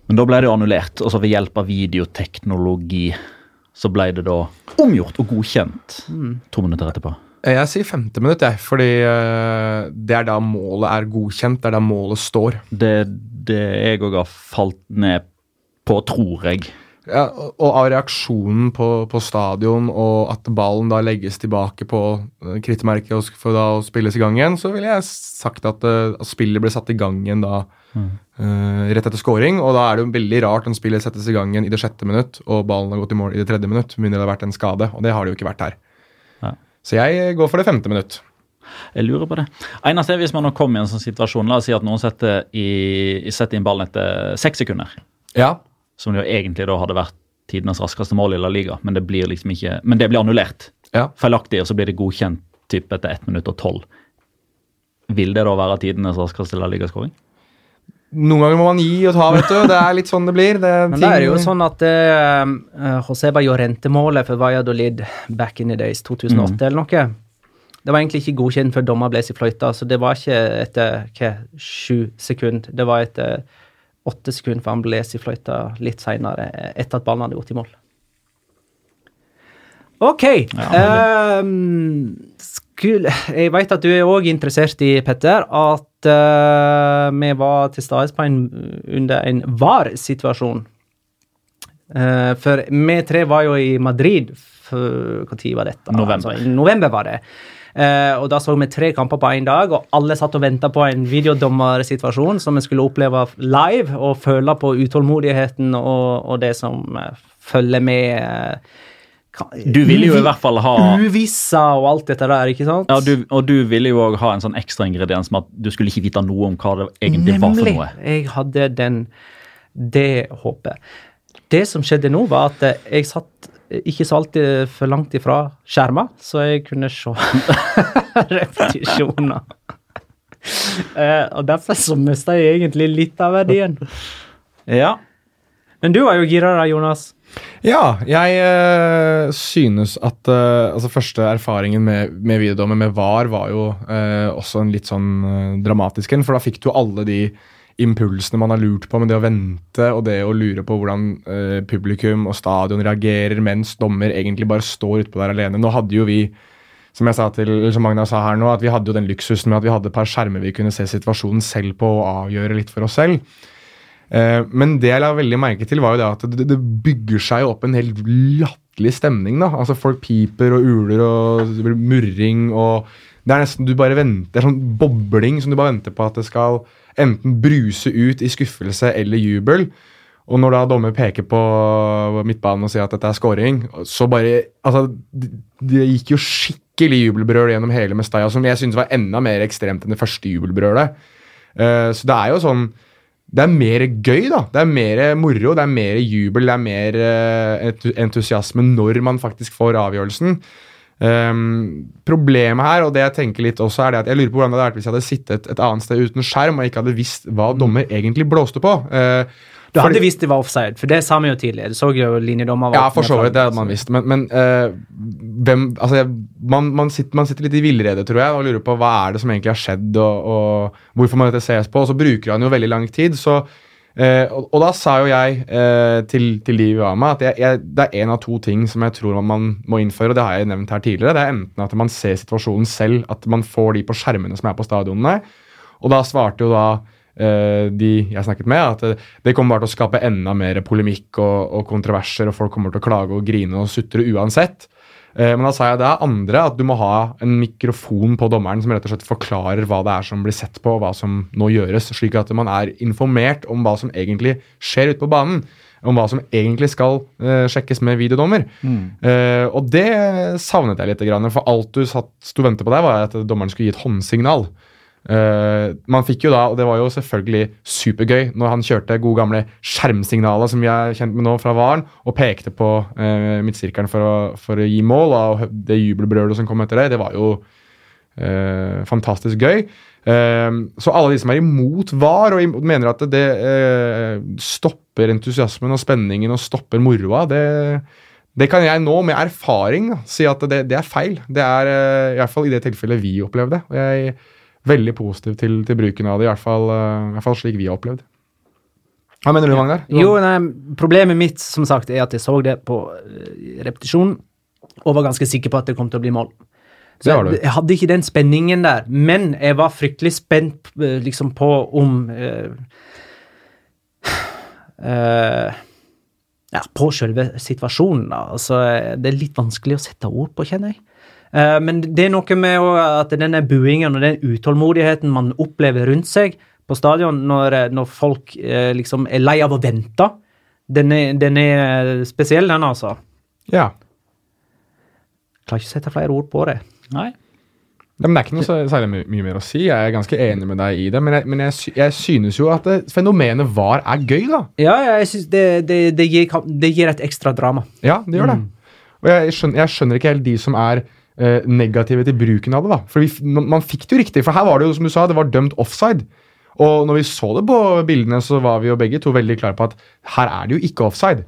Men da ble det jo annullert, og så ved hjelp av videoteknologi så ble det da omgjort og godkjent to minutter etterpå. Jeg sier femte minutt, jeg, fordi eh, det er da målet er godkjent. Det er da målet står. Det det jeg òg har falt ned på, tror jeg. Ja, og av reaksjonen på, på stadion og at ballen da legges tilbake på eh, krittmerket og for da å spilles i gang igjen, så ville jeg sagt at, eh, at spillet ble satt i gang igjen da eh, rett etter scoring. Og da er det jo veldig rart om spillet settes i gang igjen i det sjette minutt og ballen har gått i mål i det tredje minutt, med mindre det har vært en skade. Og det har det jo ikke vært her. Så jeg går for det femte minutt. Jeg lurer på det. Eneste er hvis man nå kommer i en sånn situasjon, la oss si at noen setter, i, setter inn ballen etter seks sekunder, Ja, som det jo egentlig da hadde vært tidenes raskeste mål i La Liga, men det blir liksom ikke, men det blir annullert. Ja. Feilaktig, og så blir det godkjent typ etter 1 minutt og 12. Vil det da være tidenes raskeste La Liga-skåring? Noen ganger må man gi og ta, vet du. Det er litt sånn det blir. Det Men det er jo sånn at uh, Joseba Llorente-målet for Valladolid back in the days, 2008 eller noe Det var egentlig ikke godkjent før dommer ble i fløyta, så det var ikke etter hva, sju sekunder. Det var etter åtte sekunder for han ble i fløyta litt seinere, etter at ballen hadde gått i mål. OK. ehm, skul, jeg vet at du er òg interessert i, Petter, at uh, vi var til stede på en, under en VAR-situasjon. Uh, for vi tre var jo i Madrid Når var dette? November. Altså, I november var det. Uh, og Da så vi tre kamper på én dag, og alle satt og venta på en videodommersituasjon som vi skulle oppleve live, og føle på utålmodigheten og, og det som følger med. Du ville jo i hvert fall ha Uvissa og alt dette der, ikke sant? ja, du, Og du ville jo òg ha en sånn ekstra ingrediens med at du skulle ikke vite noe om hva det egentlig var for noe. Nemlig. Jeg hadde den det håpet. Det som skjedde nå, var at jeg satt ikke så alltid for langt ifra skjerma, så jeg kunne se repetisjoner. Eh, og derfor så mista jeg egentlig litt av verdien. Ja, Men du var jo gira da, Jonas. Ja, jeg eh, synes at eh, altså første erfaringen med, med videodommer med VAR var jo eh, også en litt sånn dramatisk en, for da fikk du alle de impulsene man har lurt på med det å vente og det å lure på hvordan publikum og stadion reagerer mens dommer egentlig bare står utpå der alene. Nå hadde jo vi som jeg sa til, som Magna sa her nå, at vi hadde jo den luksusen med at vi hadde et par skjermer vi kunne se situasjonen selv på og avgjøre litt for oss selv. Eh, men det jeg la veldig merke til, var jo det at det, bygger seg opp en helt latterlig stemning. da. Altså Folk piper og uler og murring og Det er nesten du bare venter, det er sånn bobling som du bare venter på at det skal enten bruse ut i skuffelse eller jubel. Og når da dommer peker på midtbanen og sier at dette er scoring, så bare Altså, det, gikk jo skikkelig jubelbrøl gjennom hele Mestalla, som jeg syntes var enda mer ekstremt enn det første jubelbrølet. Eh, så det er jo sånn det er mer gøy, da. Det er mer moro, det er mer jubel, det er mer eh, entusiasme når man faktisk får avgjørelsen. Um, problemet her, og det jeg tenker litt også, er det at jeg lurer på hvordan det hadde vært hvis jeg hadde sittet et annet sted uten skjerm og ikke hadde visst hva dommer egentlig blåste på. Eh, Du hadde visst det var offside, for det sa vi jo tidligere. Du så jo linjedommer var ja, for så vidt. Det hadde man visst. Men, men uh, hvem Altså, man, man, sitter, man sitter litt i villrede, tror jeg, og lurer på hva er det som egentlig har skjedd, og, og hvorfor må dette ses på. Og så bruker han jo veldig lang tid, så Uh, og, og da sa jo jeg uh, til, til de vi var med, at jeg, jeg, det er én av to ting som jeg tror man må innføre, og det har jeg nevnt her tidligere. Det er enten at man ser situasjonen selv, at man får de på skjermene som er på stadionene. Og da svarte jo da de jeg snakket med, at eh, det kommer bare til å skape enda mer polemikk og, og kontroverser, og folk kommer til å klage og grine og sutre uansett. Eh, Men da sa jeg det er andre at du må ha en mikrofon på dommeren som rett og slett forklarer hva det er som blir sett på, og hva som nå gjøres, slik at man er informert om hva som egentlig skjer ute på banen. Om hva som egentlig skal uh, sjekkes med videodommer. Eh, og det savnet jeg litt, for alt du satt, sto og ventet på der, var at dommeren skulle gi et håndsignal. Eh, man fikk jo da, og det var jo selvfølgelig supergøy, når han kjørte gode gamle skjermsignalet som vi er kjent med nå fra Varen, og pekte på uh, midtsirkelen for å, for å gi mål, og det jubelbrølet som kom etter det, det var jo uh, fantastisk gøy. Så alle de som er imot VAR og mener at det stopper entusiasmen og spenningen og stopper moroa, det, det kan jeg nå med erfaring si at det, det er feil. Det er i hvert fall i det tilfellet vi opplevde. Og jeg veldig positiv til, til bruken av det, i hvert fall, eh, i hvert fall slik vi har opplevd. Hva mener du, Magnar? Jo, nei, Problemet mitt som sagt, er at jeg så det på eh, repetisjon og var ganske sikker på at det kom til å bli mål. Så jeg, jeg hadde ikke den spenningen der, men jeg var fryktelig spent eh, liksom på om uh, uh, Ja, på selve situasjonen, da. Altså, det er litt vanskelig å sette ord på, kjenner jeg. Eh, men det er noe med at denne buingen og den utålmodigheten man opplever rundt seg på stadion når, eh, når folk eh, liksom er lei av å vente, den er, den er spesiell, den, altså. Ja. Klarer ikke å sette flere ord på det. Nei. Ja, men Det er ikke noe særlig my mye mer å si. Jeg er ganske enig med deg i det. Men jeg, men jeg, sy jeg synes jo at det, fenomenet VAR er gøy, da. Ja, ja jeg synes det, det, det, gir, det gir et ekstra drama. Ja, det gjør det. Og jeg skjønner, jeg skjønner ikke helt de som er negative til bruken av det. da. For vi, man, fikk det jo riktig, for her var det jo som du sa, det var dømt offside. Og når vi så det på bildene, så var vi jo begge to veldig klare på at her er det jo ikke offside.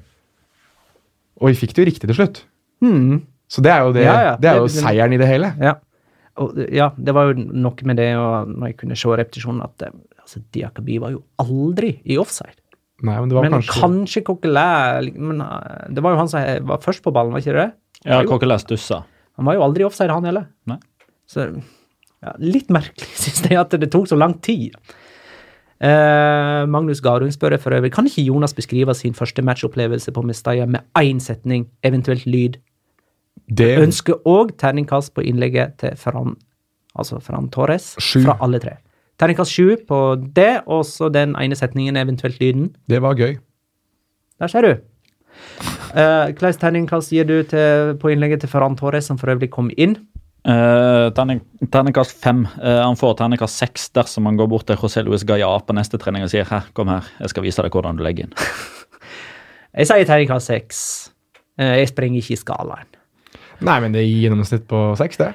Og vi fikk det jo riktig til slutt. Mm. Så det er jo, det, Ja, ja. det er jo Det- seieren i det hele. Ja. Og, ja, det var jo noe med det, og når jeg kunne se repetisjonen, at eh, altså, Diakobi var jo aldri i offside. Nei, men det var Men kanskje... kanskje, Coquelin men, eh, Det var jo han som var først på ballen, var ikke det? Ja, Coquelin stussa. Han var jo aldri offside, han heller. Nei. Så ja, litt merkelig, syns jeg, at det tok så lang tid. Uh, Magnus Garung spør for øvrig kan ikke Jonas beskrive sin første matchopplevelse på Mestalla med én setning, eventuelt lyd. Det, Ønsker òg terningkast på innlegget til Ferran, altså Ferran Torres Sju. fra alle tre. Terningkast sju på det, og så den ene setningen, eventuelt lyden. det var gøy. Der ser du. Uh, Hvilket terningkast gir du til, på innlegget til Ferran Torres, som for øvrig kom inn? Uh, terning, terningkast fem. Uh, han får terningkast seks dersom han går bort til José Luis Gaia på neste trening og sier her, kom her, jeg skal vise deg hvordan du legger inn. Jeg sier terningkast seks. Uh, jeg sprenger ikke i skalaen. Nei, men det gir gjennomsnitt på seks, det.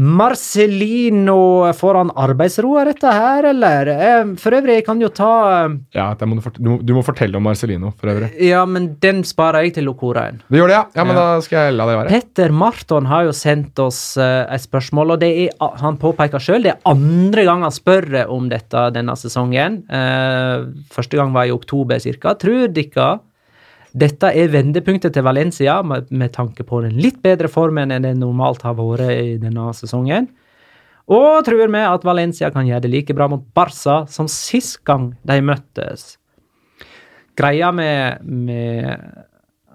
Marcelino, får han arbeidsro av dette her, eller? Eh, for øvrig, jeg kan jo ta eh, Ja, det må du, fort- du, må, du må fortelle om Marcelino, for øvrig. Ja, men den sparer jeg til Locoraen. Du gjør det, ja? Ja, men Ja. da skal jeg la det være. Petter Marton har jo sendt oss uh, et spørsmål, og det er, han påpeker sjøl det er andre gang han spør om dette denne sesongen. Uh, første gang var i oktober cirka. Tror dere dette er vendepunktet til Valencia, med, med tanke på den litt bedre formen enn det normalt har vært i denne sesongen? Og tror vi at Valencia kan gjøre det like bra mot Barca som sist gang de møttes? Greia med, med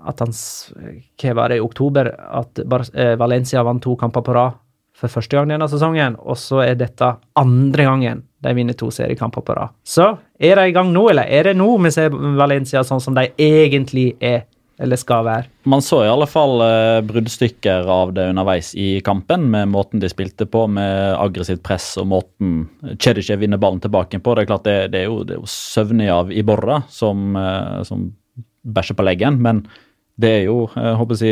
at han Hva var det i oktober? At eh, Valencia vant to kamper på rad for første gang denne sesongen, og så er dette andre gangen de vinner to seriekamper på rad. Så er de i gang nå, eller er det nå vi ser Valencia sånn som de egentlig er, eller skal være? Man så i alle fall eh, bruddstykker av det underveis i kampen, med måten de spilte på, med aggressivt press og måten Cedicev vinner ballen tilbake på. Det er klart det, det er jo, det er jo søvnig av Iborra, som, eh, som bæsjer på leggen, men det er jo jeg håper si,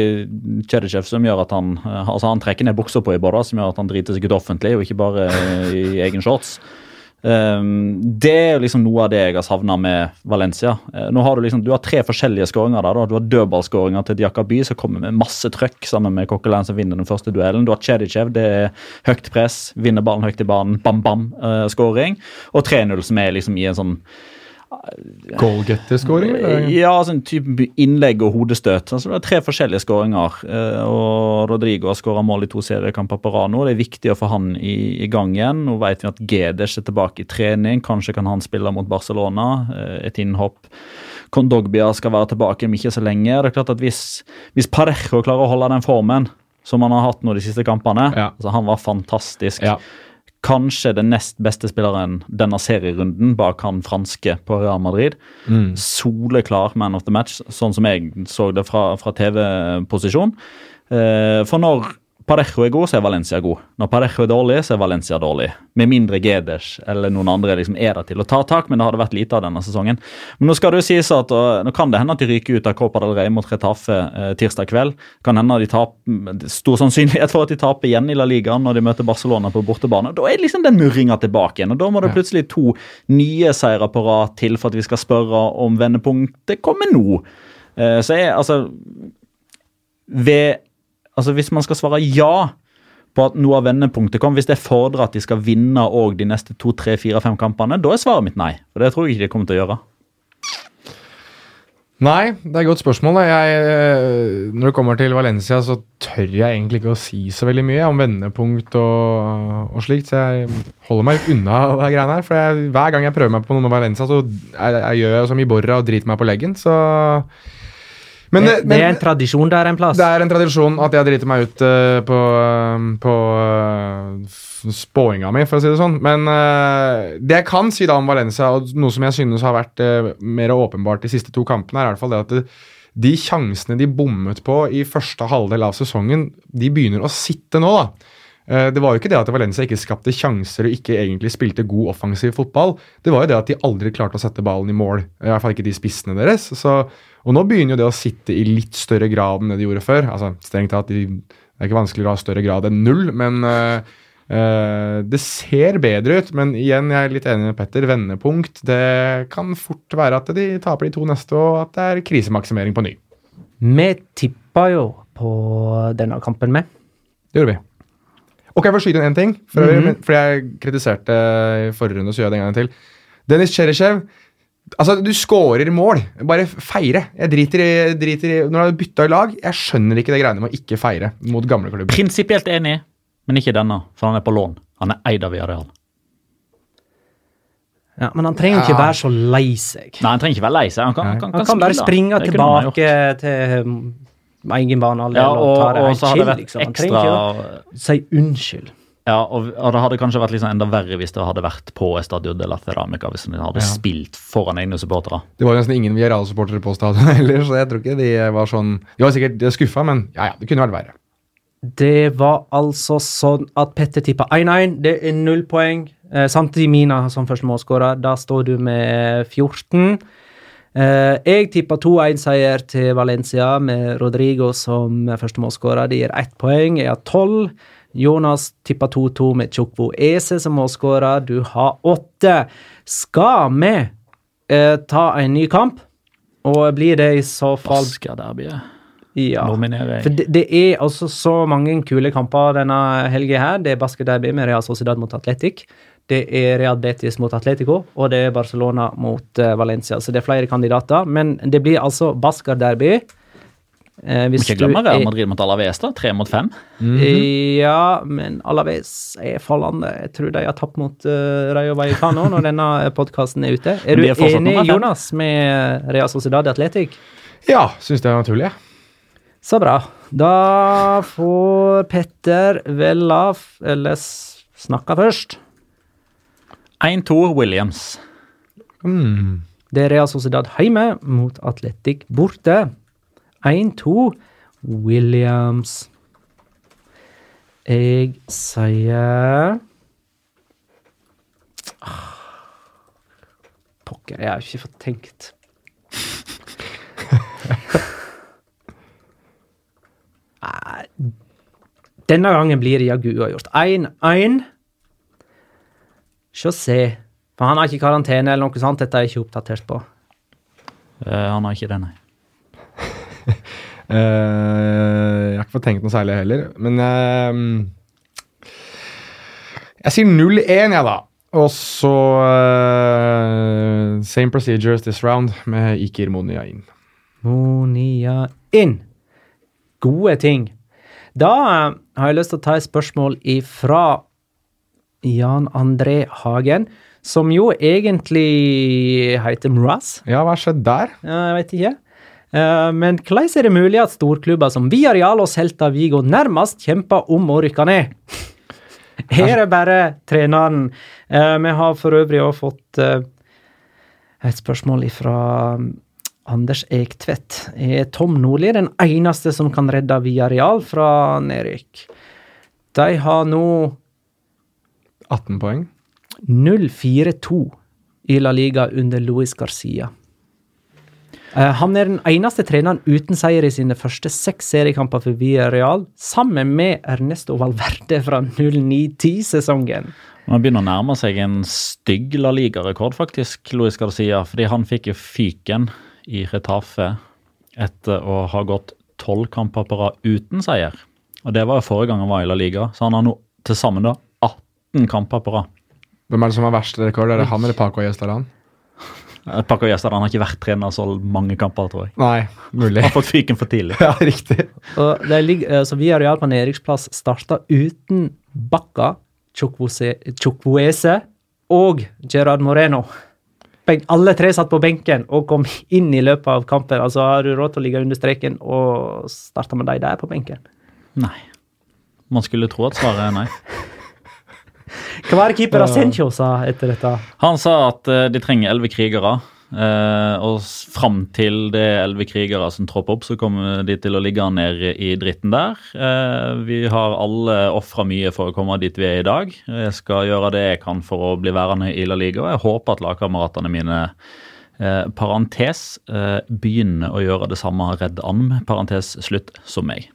Cedicev som gjør at han eh, altså han trekker ned buksa på i Iborra, som gjør at han driter seg ut offentlig, og ikke bare i egen shorts. Um, det er liksom noe av det jeg har savna med Valencia. Eh, nå har Du liksom, du har tre forskjellige skåringer. der. Du har dødballskåringer til Diakaby, som kommer med masse trøkk sammen med Kokkelein som vinner den første duellen. Du har Chedichev, det er høyt press, vinner ballen høyt i banen, bam-bam-skåring. og 3-0, som er liksom i en sånn Goalgetter-scoring? eller? ja, sånn type innlegg og hodestøt. Altså, det er tre forskjellige skåringer. eh, og Rodrigo har skåra mål i to seriekamper på rad nå. Det er viktig å få han i, i gang igjen. Nå vet vi at Gedes er tilbake i trening. Kanskje kan han spille mot Barcelona. eh, Et innhopp. Kondogbia skal være tilbake om ikke så lenge. Det er klart at Hvis, hvis Parejo klarer å holde den formen som han har hatt nå de siste kampene Ja. altså Han var fantastisk Ja. Kanskje den nest beste spilleren denne serierunden bak han franske på Real Madrid. Mm. Soleklar man of the match, sånn som jeg så det fra, fra TV-posisjon. Eh, for når Parejo er god, så er Valencia god. Når Parejo er dårlig, så er Valencia dårlig. Med mindre Gedes eller noen andre liksom er der til å ta tak, men det har det vært lite av denne sesongen. Men nå skal det jo sies at og, Nå kan det hende at de ryker ut av Copa del Rey mot Retafe eh, tirsdag kveld. Kan hende at de taper, Stor sannsynlighet for at de taper igjen i La Liga når de møter Barcelona på bortebane. Da er liksom den murringa tilbake igjen. og Da må det plutselig to nye seire på rad til for at vi skal spørre om vendepunktet kommer nå. Eh, så er altså ved altså Hvis man skal svare ja på at noe av vendepunktet kom, hvis det fordrer at de skal vinne òg de neste to, tre, fire, fem kampene, da er svaret mitt nei. For det tror jeg ikke de kommer til å gjøre. Nei, det er et godt spørsmål. Jeg, eh, når det kommer til Valencia, så tør jeg egentlig ikke å si så veldig mye om vendepunkt og, og slikt, så jeg holder meg unna de greiene her. For jeg, hver gang jeg prøver meg på noe med Valencia, så jeg, jeg gjør jeg som Iborra Borra og driter meg på leggen, så men, det, det er en tradisjon der en plass. Det er en tradisjon at jeg driter meg ut uh, på, uh, på uh, spåinga mi, for å si det sånn. Men det jeg kan si da om Valencia, og noe som jeg synes har vært mer åpenbart de siste to kampene, er i hvert fall det at det, de sjansene de bommet på i første halvdel av sesongen, de begynner å sitte nå, da. Det var jo ikke det at Valencia ikke skapte sjanser og ikke egentlig spilte god offensiv fotball. Det var jo det at de aldri klarte å sette ballen i mål. I hvert fall ikke de spissene deres. Så og nå begynner jo det å sitte i litt større grad enn det de gjorde før. Altså, strengt tatt, de, Det er ikke vanskelig å ha større grad enn null, men uh, uh, det ser bedre ut. Men igjen, jeg er litt enig med Petter. Vendepunkt. Det kan fort være at de taper de to neste, og at det er krisemaksimering på ny. Vi tippa jo på denne kampen med. Det gjorde vi. Og jeg får skyte inn én ting? For, mm -hmm. for jeg kritiserte i forrige runde, så gjør jeg det en gang til. Dennis Cherishev Altså, du scorer mål. Bare feire. Jeg driter i, driter i Når du har bytta lag, jeg skjønner ikke det greiene med å ikke feire mot gamle klubber. Prinsipielt enig, men ikke denne, for han er på lån. Han er eid av Villarreal. Ja, Men han trenger ikke være så lei seg. Nei, han trenger ikke være lei seg. Han kan, kan, han kan, bare springe tilbake til um, egen banehalvdel ja, og, og, ta det helt chill. Liksom. Han trenger ikke å si unnskyld. Ja, og, og, det hadde kanskje vært liksom enda verre hvis det hadde vært på Estadio de la Ceramica. Hvis de hadde ja. spilt foran egne supportere. Det var nesten ingen Villarreal-supportere på stadion heller, så jeg tror ikke de var sånn De var sikkert skuffa, men ja, ja, det kunne vært verre. Det var altså sånn at Petter tippa 1-1. Det er null poeng. Eh, samtidig Mina som første målskårer. Da står du med 14. Eh, jeg tippa 2-1-seier til Valencia med Rodrigo som første målskårer. Det gir ett poeng. Jeg har tolv. Jonas tippa 2-2 med Tjokvo Ese som målskårer. Du har åtte. Skal vi eh, ta en ny kamp? Og blir det i så fall Basker-derbyet. Ja. For det, det, er altså så mange kule kamper denne helga her. Det er Basker-derby med Real Sociedad mot Atletic. Det er Real Betis mot Atletico, og det er Barcelona mot uh, Valencia. Så det er flere kandidater. Men det blir altså Basker-derby. Eh, hvis ikke glemme Real Madrid mot Alaves, da. Tre mot fem. Mm -hmm. Ja, men Alaves er fallende. Jeg tror de har tapt mot uh, Rayo Vallecano når denne podkasten er ute. Er du er enig, Jonas, med Real Sociedad Atletic? Ja, syns det er naturlig. Så bra. Da får Petter Vella eller snakke først. 1-2 Williams. Mm. Det er Real Sociedad hjemme mot Atletic borte. 1-2 Williams. Jeg sier ah, Pokker, jeg har ikke fått tenkt. Denne gangen blir det jaggu uavgjort. 1-1. Se se. For han har ikke karantene eller noe sånt. Dette er jeg ikke oppdatert på. Uh, han har ikke det, nei. Uh, jeg har ikke fått tenkt noe særlig heller. Men uh, jeg sier 0-1, jeg, da. Og så uh, Same procedures this round med Ikir Monia inn. Monia inn. Gode ting. Da har jeg lyst til å ta et spørsmål ifra Jan André Hagen, som jo egentlig heter Mraz. Ja, hva skjedde der? jeg vet ikke. Eh, men hvordan er det mulig at storklubber som Viareal og Celta Vigo nærmest kjemper om å rykke ned? Her er bare treneren. Eh, vi har for øvrig også fått eh, et spørsmål fra mm, Anders Ektvedt. Er Tom Nordli den eneste som kan redde Viareal fra nedrykk? De har nå 18 poeng. 0-4-2 i La Liga under Luis Garcia. Eh, han er den eneste treneren uten seier i sine første seks seriekamper for Villarreal, sammen med Ernesto Valverde fra 09-10-sesongen. Han begynner å nærme seg en stygg La Liga-rekord, faktisk, Luis Garcia. Fordi han fikk jo fyken i Retafe etter å ha gått tolv kamper på rad uten seier. Og det var jo forrige gang han var i La Liga, så han har nå til sammen da 18 kamper på rad. Hvem er det som har verst rekord? Er det han eller Paco Gjestaran? Paco Gjestad han har ikke vært trener så mange kamper, tror jeg. Nei, mulig. Han har fått fyken for tidlig. Ja, riktig. Og de ligger, så vi areal på nedrykksplass starta uten Bakka, Chukwueze og Gerard Moreno. Alle tre satt på benken og kom inn i løpet av kampen. Altså Har du råd til å ligge under streken og starte med de der på benken? Nei. Man skulle tro at svaret er nei. Hva var det keeper Asencio sa etter dette? Han sa at eh, de trenger elleve krigere. eh, og fram til det er elleve krigere som tropper opp, så kommer de til å ligge ned i dritten der. Eh, vi har alle ofra mye for å komme dit vi er i dag. Jeg skal gjøre det jeg kan for å bli værende i La Liga. og Jeg håper at lagkameratene mine eh, parentes eh, begynner å gjøre det samme redd an, parentes slutt, som meg.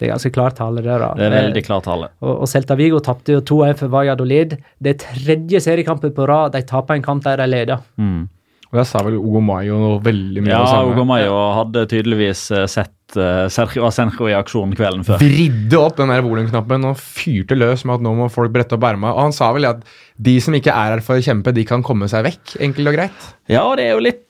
Det er ganske klart tale det. da. Det er veldig klar tale. Og, og Celta Vigo tapte jo 2-1 for Valladolid. Det er tredje seriekampen på rad de taper en kamp der de leder. Mm. Og der sa vel Ogo Mayo veldig mye Ja, av det samme. Ugo Mayo hadde tydeligvis eh, sett eh, Sergio Asenjo i aksjon kvelden før. Vridde opp den der volumknappen og fyrte løs med at nå må folk brette opp erma. Og han sa vel at de som ikke er her for å kjempe, de kan komme seg vekk. Enkelt og greit. Ja, det er jo litt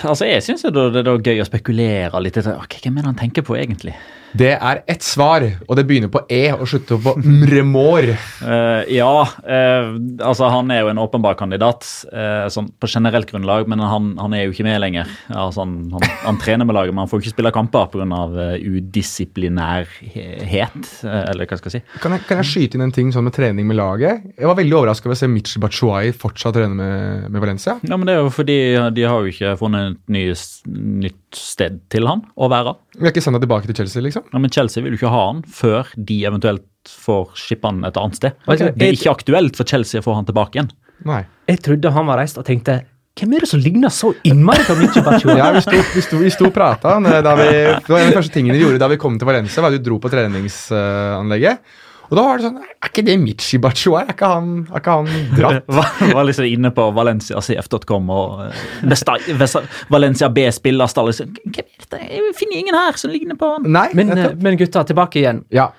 Altså, Jeg syns det er gøy å spekulere litt. Okay, Ok, Hvem er det han tenker på, egentlig? Det er ett svar, og det begynner på E og slutter på mremor. Uh, ja, uh, altså han er jo en åpenbar kandidat uh, sånn på generelt grunnlag, men han, han er jo ikke med lenger. Altså, han, han, han trener med laget, men han får ikke spille kamper pga. Uh, udisiplinærhet, eller hva skal jeg si. Kan jeg, kan jeg skyte inn en ting sånn med trening med laget? Jeg var veldig overraska over å se Mitch Batshuayi fortsatt trene med, med Valencia. Ja, men Det er jo fordi de har jo ikke funnet et nytt sted til han å være. Vi har ikke sendt ham tilbake til Chelsea, liksom. Ja, men Chelsea vil jo ikke ha han før de eventuelt får shippe han et annet sted. Okay. Det er ikke aktuelt for Chelsea å få han tilbake igjen. Nei. Jeg trodde han var reist og tenkte hvem er det som ligner så innmari på Michi Batshuayi? Ja, vi sto, vi sto, vi sto og prata. Det var en av de første tingene vi gjorde da vi kom til Valencia, var at vi dro på treningsanlegget. Og da var det sånn Er ikke det Michi Batshuayi? Er er ikke han dratt? Var, var liksom inne på valenciacf.com og eh, besta, besta, Valencia B-spillerstall. Liksom. Jeg finner ingen her som ligner på han. Nei. Men, eh, men gutta, tilbake igjen. ja.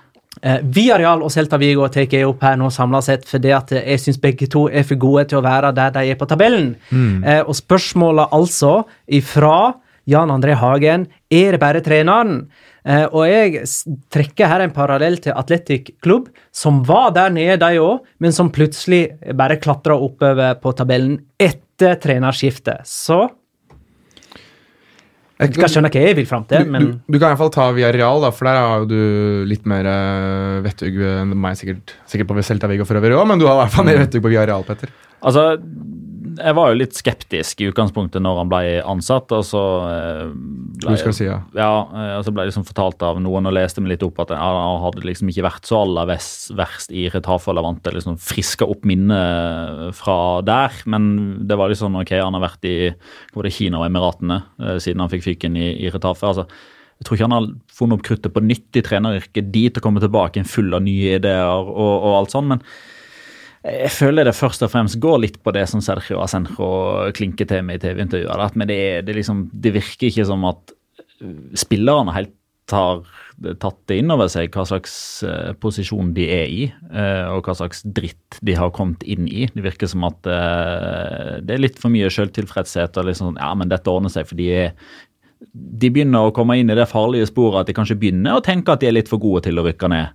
Eh, Villarreal og Celta Vigo tar jeg opp her nå samla sett, fordi at eh, jeg syns begge to er for gode til å være der de er på tabellen. Eh, og spørsmålet altså ifra Jan André Hagen er det bare treneren. Eh, og jeg trekker her en parallell til Atletic Klubb, som var der nede, de òg, men som plutselig bare klatra oppover på tabellen etter trenerskiftet. Så Jeg- du skal skjønne hva jeg vil fram til, du, men du, du kan i hvert fall ta via Real, da, for der har jo du litt mer uh, vettug enn meg, sikkert, sikkert på Celta Viggo for øvrig òg, men du har i hvert fall mer vettug på via Real, Petter. Altså, jeg var jo litt skeptisk i utgangspunktet når han ble ansatt. og så eh, ble, jeg, si ja. Ja, eh, og så ble jeg liksom fortalt av noen og leste meg litt opp at han hadde liksom ikke vært så aller verst, verst i Retafe og Levante. liksom Friska opp minnet fra der. Men det var liksom ok, han har vært i både Kina og Emiratene eh, siden han fikk fyken i, i Retafe. altså jeg tror ikke han har funnet opp kruttet på nytt i treneryrket dit og komme tilbake full av nye ideer og, og alt sånn, men jeg føler det først og fremst går litt på det som Sergio Asenjo klinker til med i TV-intervjuet. Men det, det, liksom, det virker ikke som at uh, spillerne helt har tatt det inn over seg hva slags eh, posisjon de er i, eh, og hva slags dritt de har kommet inn i. Det virker som at eh, det er litt for mye selvtilfredshet og liksom sånn Ja, men dette ordner seg, for de er de begynner å komme inn i det farlige sporet at de kanskje begynner å tenke at de er litt for gode til å rykke ned.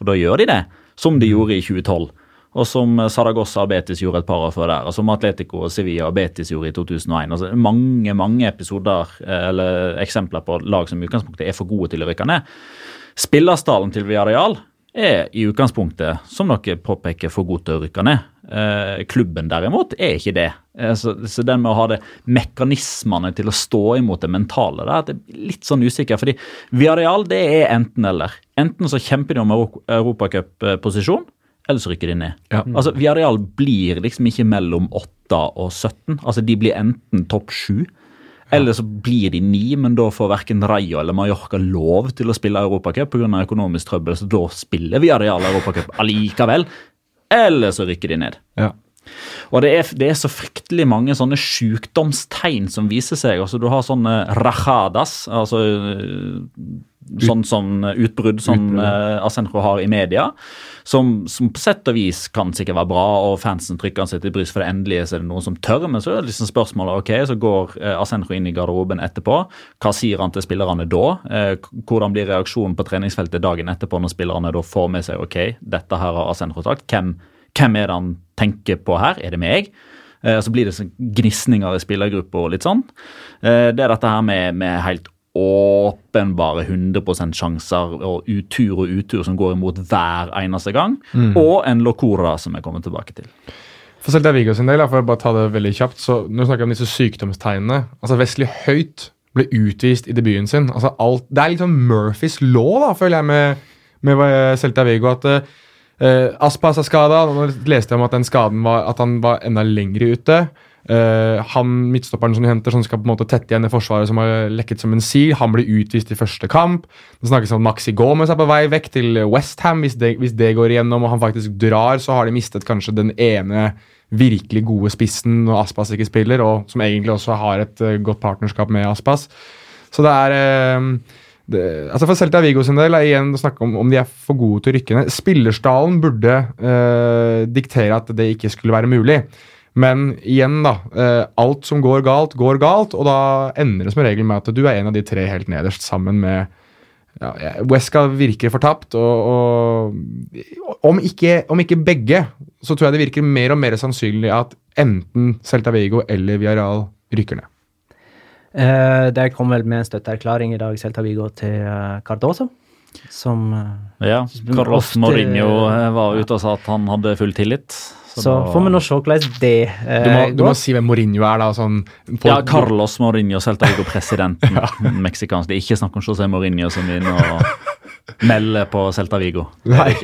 For da gjør de det, som de gjorde i 2012. Og som Saragossa og Betis gjorde et par år før der. Og som Atletico og Sevilla og Betis gjorde i 2001. Altså mange mange episoder eh, eller eksempler på lag som i utgangspunktet er for gode til å rykke ned. Spillerstallen til Villarreal er i utgangspunktet, som dere påpeker, for god til å rykke ned. Eh, klubben derimot er ikke det. Eh, så, så den med å ha det mekanismene til å stå imot det mentale der, det er litt sånn usikker. fordi Villarreal det er enten-eller. Enten så kjemper de om Euro- europacupposisjon, eller så rykker de ned. Ja. Altså, Villarreal blir liksom ikke mellom 8 og 17. Altså, De blir enten topp 7, eller så blir de 9, men da får verken Rayo eller Mallorca lov til å spille Europacup pga. økonomisk trøbbel, så da spiller Villarreal Europacup allikevel. Eller så rykker de ned. Ja. Og det er, det er så fryktelig mange sånne sykdomstegn som viser seg. Altså, du har sånne rajadas, altså sånn som utbrudd som uh, Asenjo har i media. Som, som på sett og vis kan sikkert være bra, og fansen trykker seg til bryst for det endelige, så er det noen som tør. Men så er det liksom spørsmålet ok, så går uh, Asenjo inn i garderoben etterpå. Hva sier han til spillerne da? Uh, hvordan blir reaksjonen på treningsfeltet dagen etterpå når spillerne da får med seg ok, dette her har Asenro sagt. Hvem, hvem er det han tenker på her? Er det meg? Eh, Så blir det sånn gnisninger i spillergruppa og litt sånn. Eh, Det er dette her med, med helt åpenbare 100 sjanser og utur og utur som går imot hver eneste gang. Og en locora som jeg kommer tilbake til. For Celta Vigo sin del, for å bare ta det veldig kjapt, så når vi snakker om disse sykdomstegnene altså Wesley Høyt ble utvist i debuten sin. altså alt, Det er liksom Murphys law, da, føler jeg, med, med Celta Vigo. At uh, Aspas er skada. Nå leste jeg om at den skaden var at han var enda lenger ute. Eh, han midtstopperen som de henter, som skal på en måte tette igjen det forsvaret som har lekket som en sil, han blir utvist i første kamp. Det snakkes om at Maxi Gomez er på vei vekk til Westham. Hvis, hvis det går igjennom og han faktisk drar, så har de mistet kanskje den ene virkelig gode spissen når Aspas ikke spiller, og som egentlig også har et uh, godt partnerskap med Aspas. Så det er uh, det, altså For Celta Vigo sin del er igjen å snakke om om de er for gode til å rykke ned. Spillerstallen burde diktere at det ikke skulle være mulig. Men igjen, da. Eh, alt som går galt, går galt, og da ender det som regel med at du er en av de tre helt nederst, sammen med ja, Wesca virker fortapt, og, og om, ikke, om ikke begge, så tror jeg det virker mer og mer sannsynlig at enten Celta Vigo eller Villarreal rykker ned. Eh, de kom vel med en støtteerklæring i dag, Celta Vigo, til eh, Cardoso. Som eh, Ja, Carlos ofte- Mourinho var ute og sa at han hadde full tillit. Så, da- får vi nå se hvordan det eh, Du må, du må si hvem Mourinho er, da. Sånn, folk, Ja, Carlos Mourinho, Celta Vigo-presidenten. Meksikansk. Det er ikke snakk om José Mourinho som inne og melder på Celta Vigo. Nei.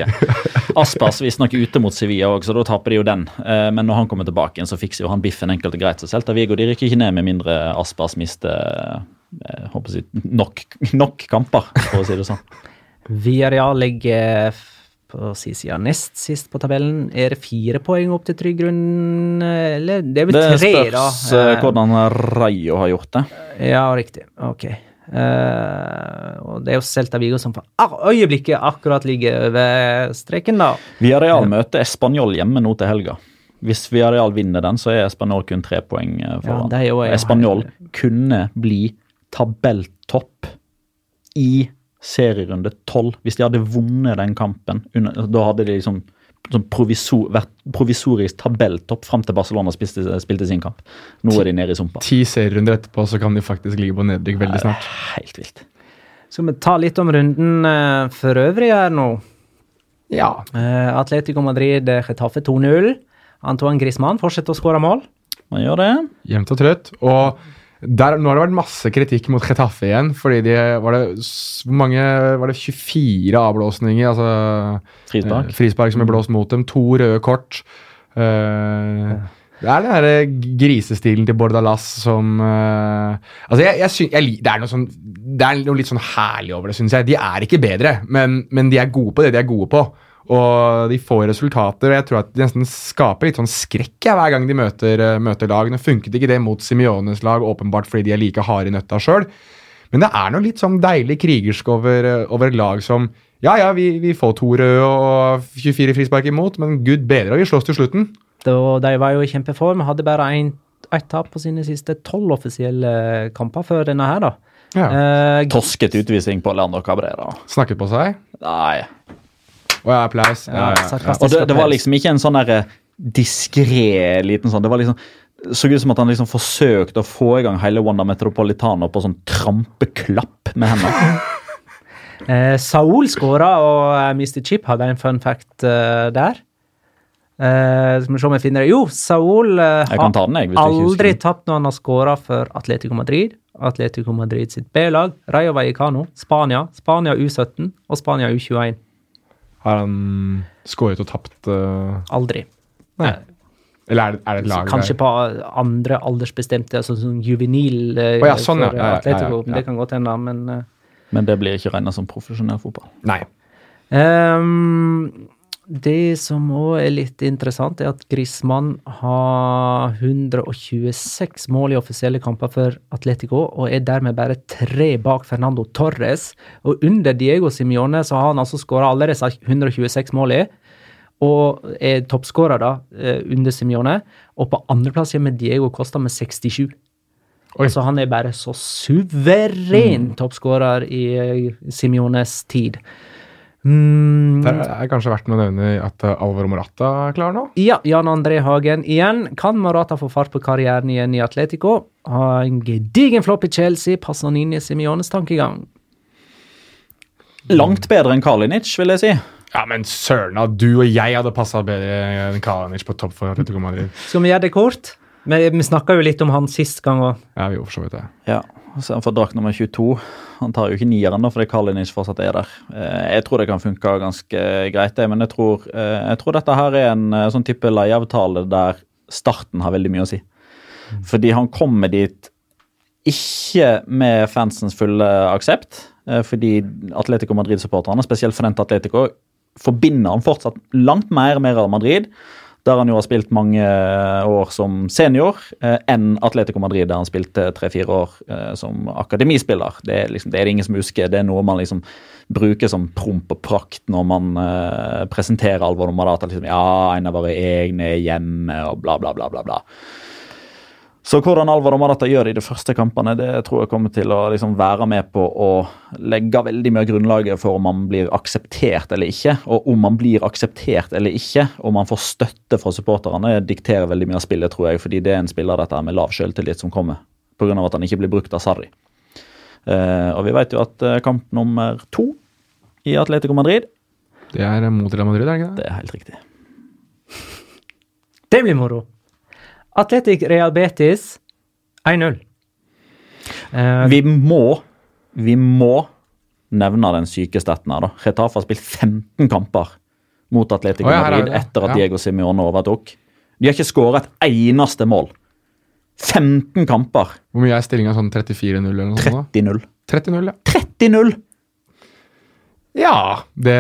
Aspas visstnok ute mot Sevilla òg, så da taper de jo den. Eh, Men når han kommer tilbake igjen, så fikser jo han biffen enkelt og greit. Så Celta Vigo de rykker ikke ned med mindre Aspas mister jeg håper å si, nok, nok kamper, for å si det sånn. Villarreal ligger på si sida. nest sist på tabellen. Er det fire poeng opp til trygg grunn, eller Det er vel Det tre, da. spørs eh, Eh, hvordan Rayo har gjort det. Ja, riktig. Ok. Uh, og det er jo Celta Vigo som for øyeblikket akkurat ligger over streken, da. Viareal møter Español hjemme nå til helga. Hvis Viareal vinner den, så er Español kun tre poeng eh, foran. er Español kunne bli tabelltopp i serierunde tolv hvis de hadde vunnet den kampen. Da hadde de liksom sånn provisor, vært provisorisk tabelltopp fram til Barcelona spilte, spilte sin kamp. Nå er de nede i sumpa. Ti serierunder etterpå så kan de faktisk ligge på nedrykk veldig snart. Helt vilt. Skal vi ta litt om runden eh, for øvrig her nå? Ja. Eh, Atletico Madrid, eh, Getafe 2-0. Antoine Griezmann fortsetter å skåre mål. Man gjør det. Jevnt og trøtt. Og der, nå har det vært masse kritikk mot Chetaffe igjen, fordi de var det Hvor mange Var det 24 avblåsninger? Altså Frispark. eh, frispark som ble blåst mot dem. To røde kort. Eh, det er den derre grisestilen til Bordalas som eh, Altså, jeg, jeg, synes, jeg, Det er noe sånn Det er noe litt sånn herlig over det, syns jeg. De er ikke bedre, men, men de er gode på det de er gode på. Og de får resultater, og jeg tror at de nesten skaper litt sånn skrekk jeg, hver gang de møter, eh, møter lag. Nå funket ikke det mot Simiones lag, åpenbart fordi de er like harde i nøtta sjøl. Men det er noe litt sånn deilig krigersk over, eh, over et lag som Ja, ja, vi, vi får to røde og 24 frispark imot, men gud bedre, vi slåss til slutten. Da, de var jo i kjempeform. Hadde bare én- ett tap på sine siste tolv offisielle kamper før denne her, da. Ja. Eh, Tosket utvisning på Leander Cabrera. Snakket på seg. Nei. Og ja, applaus. Ja, ja. Og det, det var liksom ikke en sånn derre diskré liten sånn Det var liksom så ut som at han liksom forsøkte å få i gang hele Wanda Metropolitana på sånn trampeklapp med hendene. Eh, Saul skåra, og eh, Mr. Chip hadde en fun fact uh, der. Eh, skal vi se om jeg finner det. Jo, Saul uh, har den, aldri tapt når han har skåra for Atletico Madrid. Atletico Madrid sitt B-lag, Rayo Vallecano, Spania, Spania U17 og Spania U21. Har han skåret og tapt uh... Aldri. Nei. Eller er det, er det et lag Kanskje der? på andre aldersbestemte, altså sånn juvenil uh, oh, ja, sånn, ja. for Ja, ja, ja, Atletico. ja. Det kan godt hende, men uh... Men det blir ikke regna som profesjonell fotball. Nei. Ehm, det som òg er litt interessant, er at Griezmann har 126 mål i offisielle kamper for Atletico, og er dermed bare tre bak Fernando Torres. Og under Diego Simione så har han altså skåra alle disse 126 målene, og er toppskårer eh, under Simione. Og på andreplass kommer Diego Costa med 67. Oi. Altså Han er bare så suveren toppskårer i eh, Simiones tid. Mm, Det er kanskje verdt å nevne at eh, Alvaro Morata er klar nå? ja, Jan André Hagen igjen. Kan Morata få fart på karrieren igjen i Atletico? Ha en gedigen flopp i Chelsea. Passer han inn i Simiones tankegang? Langt bedre enn Kalinic, vil jeg si. Ja, men søren, da, du og jeg hadde passa bedre enn Kalinic på topp for Atletico Madrid. Skal vi gjøre det kort? Vi, vi snakka jo litt om han sist gang òg. Ja, vi gjorde for så vidt det. Ja, så han får drakt nummer 22. Han tar jo ikke nieren da, fordi Kalinic fortsatt er der. Eh, Jeg tror det kan funke ganske greit, det, men jeg tror, eh, jeg tror dette her er en eh, sånn type leieavtale der starten har veldig mye å si. Fordi han kommer dit ikke med fansens fulle aksept, fordi Atletico Madrid-supporterne, spesielt for den til Atletico, forbinder han fortsatt langt mer med Real Madrid, der han jo har spilt mange år som senior, eh, enn Atletico Madrid, der han spilte tre-fire år eh, som akademispiller. Det er, liksom, det er det ingen som husker. Det er noe man liksom bruker som promp og prakt når man eh, presenterer Alvor Morata. Liksom, ja, en av våre egne hjemme, og bla, bla, bla, bla. bla. Så hvordan Alvaro Marata gjør det i de første kampene, det tror jeg kommer til å liksom være med på å legge veldig mye av grunnlaget for om man blir akseptert eller ikke. Og om man blir akseptert eller ikke, om man får støtte fra supporterne, dikterer veldig mye av spillet, tror jeg. Fordi det er en spiller dette med lav selvtillit som kommer, pga. at han ikke blir brukt av Sarri. Eh, og vi vet jo at eh, kamp nummer to i Atletico Madrid, Det er mot Real Madrid, er det ikke det? det er helt riktig. Det blir moro. Atletic Real Betis 1-0. Eh, Vi må, vi må nevne den sykeste etten her, da. Retafe har spilt 15 kamper mot Atletico oh, ja, Madrid det. etter at Ja. Diego Simione overtok. De har ikke skåret et eneste mål. 15 kamper. Hvor mye er stillinga? Sånn 34-0 eller noe sånt? 30-0. 30-0, ja. 30-0! Ja, det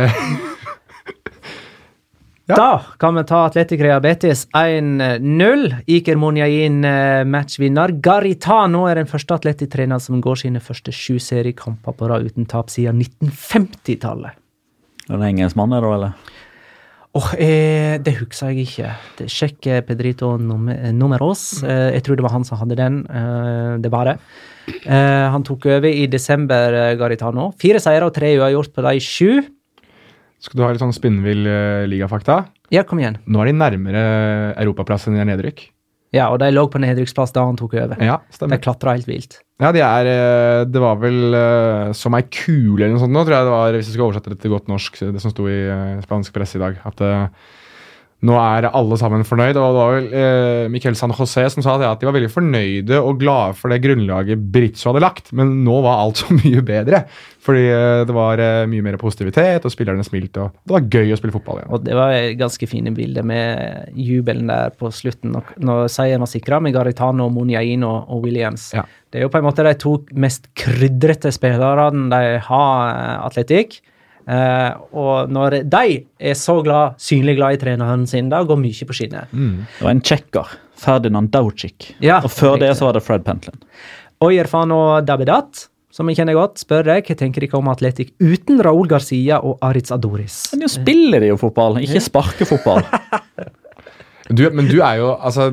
ja. Da kan vi ta Atletic Real Betis 1-0. Iker Monjain eh, matchvinner. Garitano er den første Atletic-treneren som går sine første sju seriekamper på rad uten tap siden 1950-tallet. Er det engelskmann, er det, eller? Åh, eh, det husker jeg ikke. Det- Sjekk Pedrito eh, Numeros. Eh, jeg tror det var han som hadde den. Eh, det var det. Eh, han tok over i desember, Garitano. Fire seire og tre uavgjort på de sju. Skal du ha litt sånn spinnvill eh, ligafakta? Ja, kom igjen. Nå er de nærmere europaplass enn de er nedrykk. Ja, og de lå på nedrykksplass da han tok over. Ja, De stemmer. klatra helt vilt. Ja, de er eh, Det var vel eh, som ei kule eller noe sånt nå, tror jeg det var, hvis jeg skal oversette det til godt norsk, det som sto i spansk presse i dag. At eh, nå er alle sammen fornøyd. Og det var vel eh, Miquel San José som sa det, at de var veldig fornøyde og glade for det grunnlaget Britzo hadde lagt, men nå var alt så mye bedre. Fordi eh, det var eh, mye mer positivitet, og spillerne smilte, og det var gøy å spille fotball igjen. Og det var ganske fine bilder med jubelen der på slutten, når, når seieren var sikra, med Garitano, Monjain og, og Williams. Ja. Det er jo på en måte de to mest krydrete spillerne de har, eh, Atletic. Eh, og når de er så glad, synlig glad i treneren sin, da går mye på skinner. Det var en tsjekker. Ferdinand Daucic. Ja, og før det så var det Fred Pentlin. Oyerfano Dabidat, som jeg kjenner godt, spør deg hva tenker dere om Atletic uten Raúl Garcia og Aritz Adoris? Men jo spiller de jo fotball, ikke sparkefotball. Du, men du er jo altså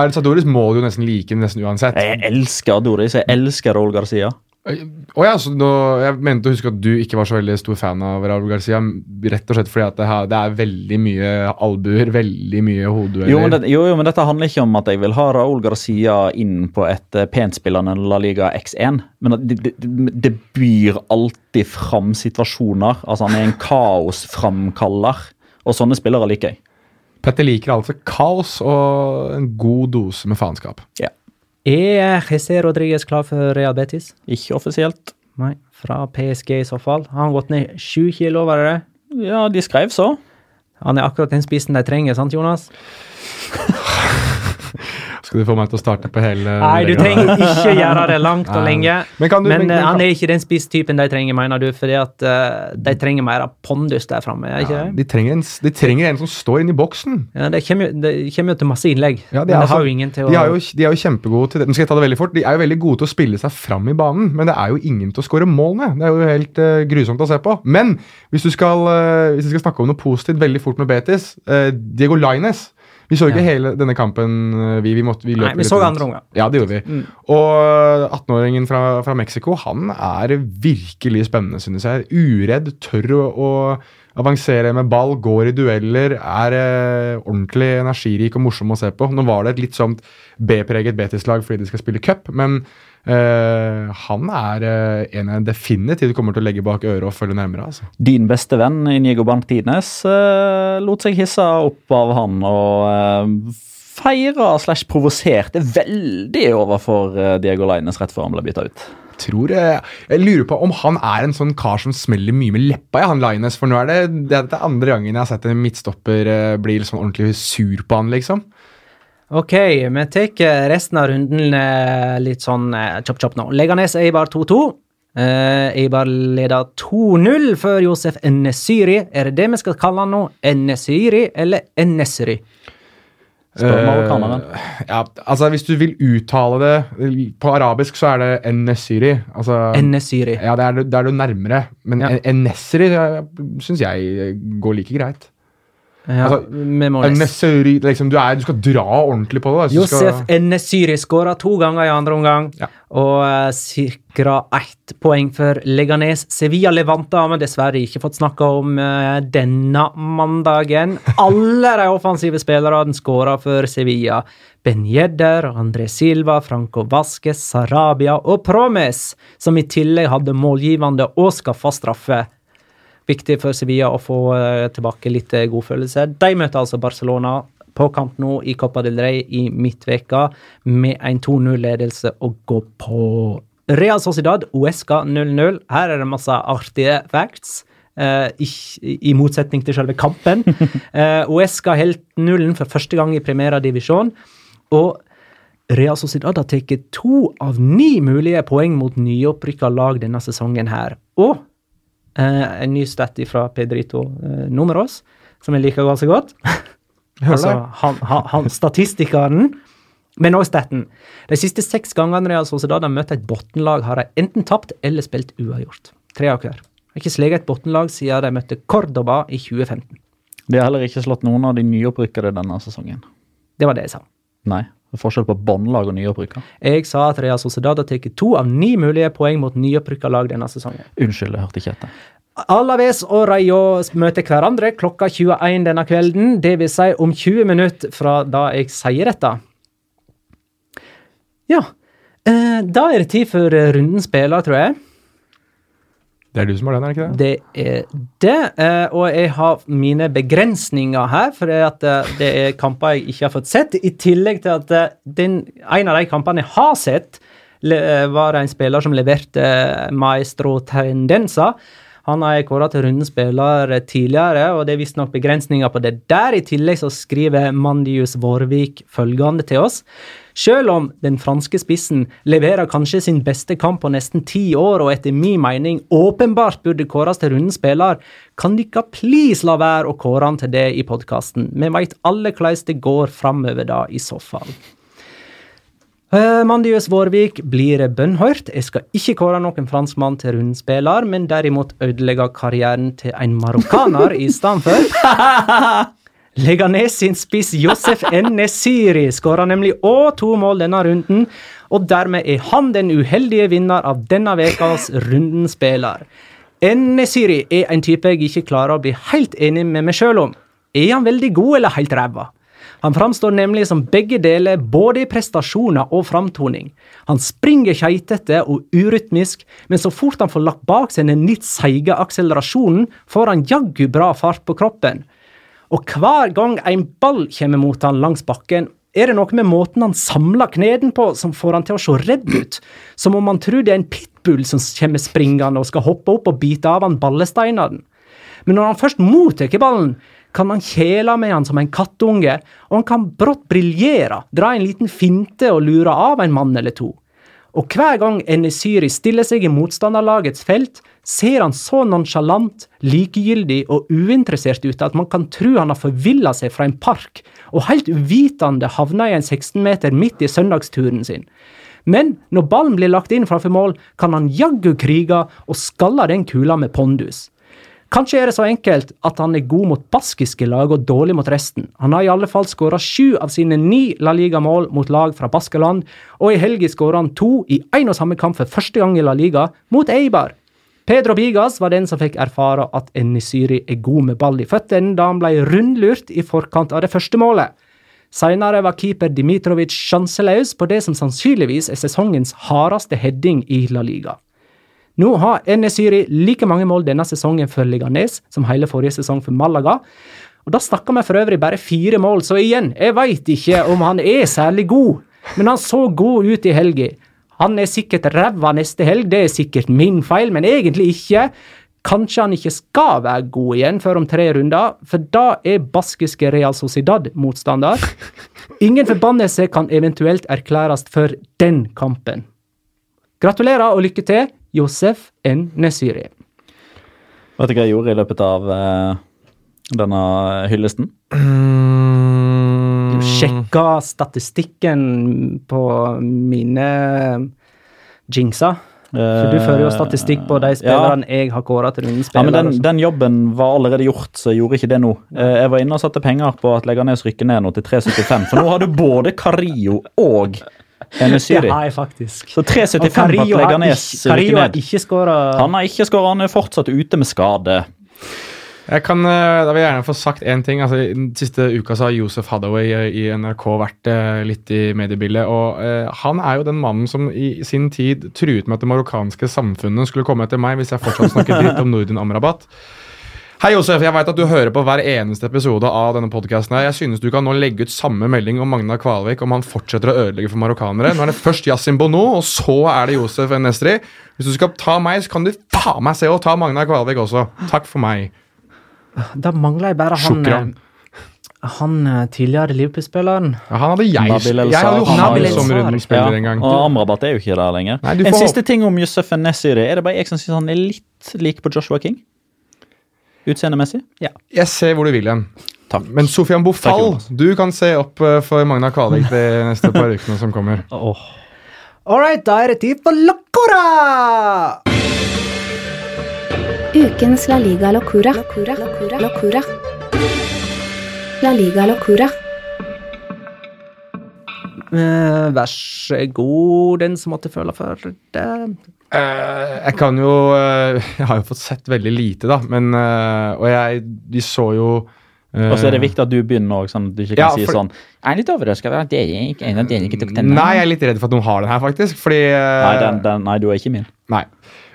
Aritz Adoris må du jo nesten like nesten uansett. Jeg elsker Adoris, jeg elsker Raúl Garcia. Å ja, så nå, jeg mente å huske at du ikke var så veldig stor fan av Raúl Garcia. Rett og slett fordi at det, her, det er veldig mye albuer, veldig mye hodedueller. Jo jo, jo, men dette handler ikke om at jeg vil ha Raúl Garcia inn på et penspillende pentspillende La Liga X1. Men det, det, det byr alltid fram situasjoner. Altså Han er en kaosframkaller. Og sånne spillere liker jeg. Petter liker altså kaos og en god dose med faenskap. Er Jesse Rodriguez klar for Real Betis? Ikke offisielt. Nei, fra PSG i så fall. Har han gått ned sju kilo, var det det? Ja, de skrev så. Han er akkurat den spissen de trenger, sant, Jonas? Skal du få meg til å starte på hele Nei, du trenger ikke gjøre det langt og lenge. Men du- men men- eh, han er ikke den spisstypen de trenger, mener du, fordi at eh, de trenger mer av pondus der framme, Ja, de, trenger en, de trenger en som står inni i boksen. Ja, det kommer, jo- det kommer jo til masse innlegg, Ja, men er altså- har jo ingen til å de, er jo, de er jo kjempegode til det. Nå skal jeg ta det veldig fort. De er jo veldig gode til å spille seg fram i banen, men det er jo ingen til å skåre mål med. Det er jo helt uh, grusomt å se på. Men hvis du skal, uh, hvis du skal snakke om noe positivt veldig fort med Betis Diego Laines. Vi så ikke Ja. hele denne kampen. eh, Vi, vi, måtte, vi løp Nei, vi så rundt. andre omgang. Ja, det gjorde vi. Mm. Og 18-åringen fra, fra Mexico han er virkelig spennende, synes jeg. Uredd, tør å, å avansere med ball, går i dueller, er eh, ordentlig energirik og morsom å se på. Nå var det et litt sånt B-preget Betis-lag fordi de skal spille cup, men eh, han er uh, en jeg definitivt kommer til å legge bak øret og følge nærmere. altså. Din beste venn Inigo Martinez uh, lot seg hisse opp av han og uh, feira slash provoserte veldig overfor eh, Diego Leines rett før han ble bytta ut. tror jeg, lurer på om han er en sånn kar som smeller mye med leppa, i han Lines. For nå er det, det er det andre gangen jeg har sett en midtstopper eh, bli sånn ordentlig sur på han, liksom. Ok, vi tar resten av runden eh, litt sånn eh, chop-chop nå. Leganes Eibar 2-2. Eh, Eibar leder 2-0 før Josef Enesyri. Er det det vi skal kalle han nå? Enesyri eller Enesri? Spør marokkaneren. Eh, ja, altså Hvis du vil uttale det på arabisk, så er det en-nesiri. Altså, Enesyri. ja, det er, du- det er du nærmere. Men Ja. en-nesiri syns jeg går like greit. Ja, altså, vi En-nesiri, liksom, du, er, du skal dra ordentlig på det. da, Josef skal, Enesyri skåra to ganger i andre omgang Ja. og uh, sikra ett poeng for Leganes. Sevilla Levante har vi dessverre ikke fått snakka om uh, denne mandagen. Alle de offensive spillerne skåra for Sevilla. Ben Jedder, André Silva, Franco Vasques, Sarabia og Promes, som i tillegg hadde målgivende og skaffa straffe. Viktig for Sevilla å få eh, tilbake litt eh, godfølelse. De møter altså Barcelona på kamp nå i Copa del Rey i midtveka med en 2-0-ledelse å gå på. Real Sociedad, Uesca 0-0. Her er det masse artige facts. Uh, ikk- I motsetning til selve kampen. uh, Uesca holdt nullen for første gang i Primera divisjon. Og Real Sociedad har tatt to av ni mulige poeng mot nyopprykka lag denne sesongen her. Og eh, en ny stat fra Pedrito eh, Numeros, som jeg liker ganske godt. altså, han, han, han statistikeren. Men også staten. De siste seks gangene Real Sociedad har møtt et bunnlag, har de enten tapt eller spilt uavgjort. Tre av hver. Har ikke sleget et bunnlag siden de møtte Cordoba i 2015. De har heller ikke slått noen av de nyopprykkede denne sesongen. Det var det jeg sa. Nei, forskjell på båndlag og nyopprykka. Jeg sa at Real Sociedad har tatt to av ni mulige poeng mot nyopprykka lag denne sesongen. Unnskyld, jeg hørte ikke etter. Alaves og Rayo møter hverandre klokka 21 denne kvelden. Det vil si om 20 minutter fra da jeg sier dette. Ja. Eh, da er det tid for runden spiller, tror jeg. Det er du som har den, er det ikke det? Det er det. Eh, og jeg har mine begrensninger her, for eh, det er kamper jeg ikke har fått sett. I tillegg til at eh, den, en av de kampene jeg har sett, var en spiller som leverte Maestro Tendenza. Han jeg kåra til rundens spiller eh, tidligere, og det er visstnok begrensninger på det der. I tillegg så skriver Mandius Vårvik følgende til oss. Selv om den franske spissen leverer kanskje sin beste kamp på nesten ti år, og etter min mening åpenbart burde kåres til rundens spiller, kan dere please la være å kåre han til det i podkasten. Vi veit alle hvordan det går framover da, i så fall. Uh, Mandius Vårvik blir bønnhørt. Jeg skal ikke kåre noen franskmann til rundspiller, men derimot ødelegge karrieren til en marokkaner i for. Leganes sin spiss Josef N-Nesiri skåra nemlig òg to mål denne runden, og dermed er han den uheldige vinner av denne ukas rundens spiller. N-Nesiri er en type jeg ikke klarer å bli helt enig med meg sjøl om. Er han veldig god eller helt ræva? Han framstår nemlig som begge deler, både i prestasjoner og framtoning. Han springer keitete og urytmisk, men så fort han får lagt bak seg den litt seige akselerasjonen, får han jaggu bra fart på kroppen. Og hver gang en ball kommer mot han langs bakken, er det noe med måten han samler kneden på som får han til å se redd ut, som om han tror det er en pitbull som kommer springende og skal hoppe opp og bite av han ballesteinene. Men når han først mottar ballen, kan han kjæle med han som en kattunge, og han kan brått briljere, dra en liten finte og lure av en mann eller to. Og hver gang Enesyri stiller seg i motstanderlagets felt, ser han så nonsjalant, likegyldig og uinteressert ut at man kan tro han har forvilla seg fra en park, og helt uvitende havna i en 16-meter midt i søndagsturen sin. Men når ballen blir lagt inn framfor mål, kan han jaggu krige og skalle den kula med pondus. Kanskje er det så enkelt at han er god mot baskiske lag og dårlig mot resten. Han har i alle fall skåra sju av sine ni La Liga-mål mot lag fra Baskeland, og i helga skåra han to i én og samme kamp for første gang i La Liga, mot Eibar. Pedro Bigas var den som fikk erfare at Enisiri er god med ball i føttene da han ble rundlurt i forkant av det første målet. Senere var keeper Dimitrovic sjanseløs på det som sannsynligvis er sesongens hardeste heading i La Liga. Nå har Enesyri like mange mål denne sesongen for Liganes som hele forrige sesong for Malaga. Og Da snakker vi for øvrig bare fire mål, så igjen, jeg veit ikke om han er særlig god. Men han så god ut i helga. Han er sikkert ræva neste helg, det er sikkert min feil, men egentlig ikke. Kanskje han ikke skal være god igjen før om tre runder, for da er baskiske Real Sociedad motstander. Ingen forbannelse kan eventuelt erklæres for den kampen. Gratulerer og lykke til. Josef N. Nesiri. Vet du hva jeg gjorde i løpet av uh, denne hyllesten? Du sjekka statistikken på mine jinxer. For du fører jo statistikk på de spillerne ja. jeg har kåra til rundens spillere. Ja, men den, den, jobben var allerede gjort, så jeg gjorde ikke det nå. Eh, jeg var inne og satte penger på at Leganes rykker ned nå til 3,75. For nå har du både Carillo og Enesyri. Det har jeg faktisk. Så 3,75 på at Leganes rykker ned. Ikke. Han har ikke skåra, han er fortsatt ute med skade. Jeg kan, eh, da vil jeg gjerne få sagt én ting. Altså, den siste uka så har Josef Hathaway eh, i NRK vært eh, litt i mediebildet. og eh, Han er jo den mannen som i sin tid truet med at det marokkanske samfunnet skulle komme etter meg hvis jeg fortsatt snakket dritt om Nordin Amrabat. Hei, Josef. Jeg vet at du hører på hver eneste episode av denne podkasten. Jeg synes du kan nå legge ut samme melding om Magna Kvalvik om han fortsetter å ødelegge for marokkanere. Nå er det først Yasin Bono, og så er det Josef Nesri. Hvis du skal ta meg, så kan du faen meg se å ta Magna Kvalvik også. Takk for meg. Da mangler jeg bare han Sjukran. Eh, han eh, tidligere Liverpool-spilleren. Ja, han hadde jeg. Jeg hadde jo han som rundespiller ja, en gang. Og Amrabat er jo ikke der lenger. Nei, en siste ting om Yusuf Nessiri. Er det bare jeg som syns han er litt lik på Joshua King? Utseendemessig? Ja. Jeg ser hvor du vil hen. Takk. Men Sofian Bofall, du kan se opp eh, for Magna Kalvik de neste par ukene som kommer. Oh. All right, da er det tid for Locora! Ukens La Liga Locura. Locura. Locura. Locura. La Liga Locura. Uh, vær så god, den som måtte føle for det. Uh, jeg kan jo uh, Jeg har jo fått sett veldig lite, da, men Og jeg De så jo og så er det viktig at du begynner òg, sånn at du ikke kan ja, si sånn Jeg er litt overraska over at dere ikke, dere ikke tok den. Nei, jeg er litt redd for at noen har den her, faktisk. Fordi nei, den, den, nei, du er ikke min. Nei.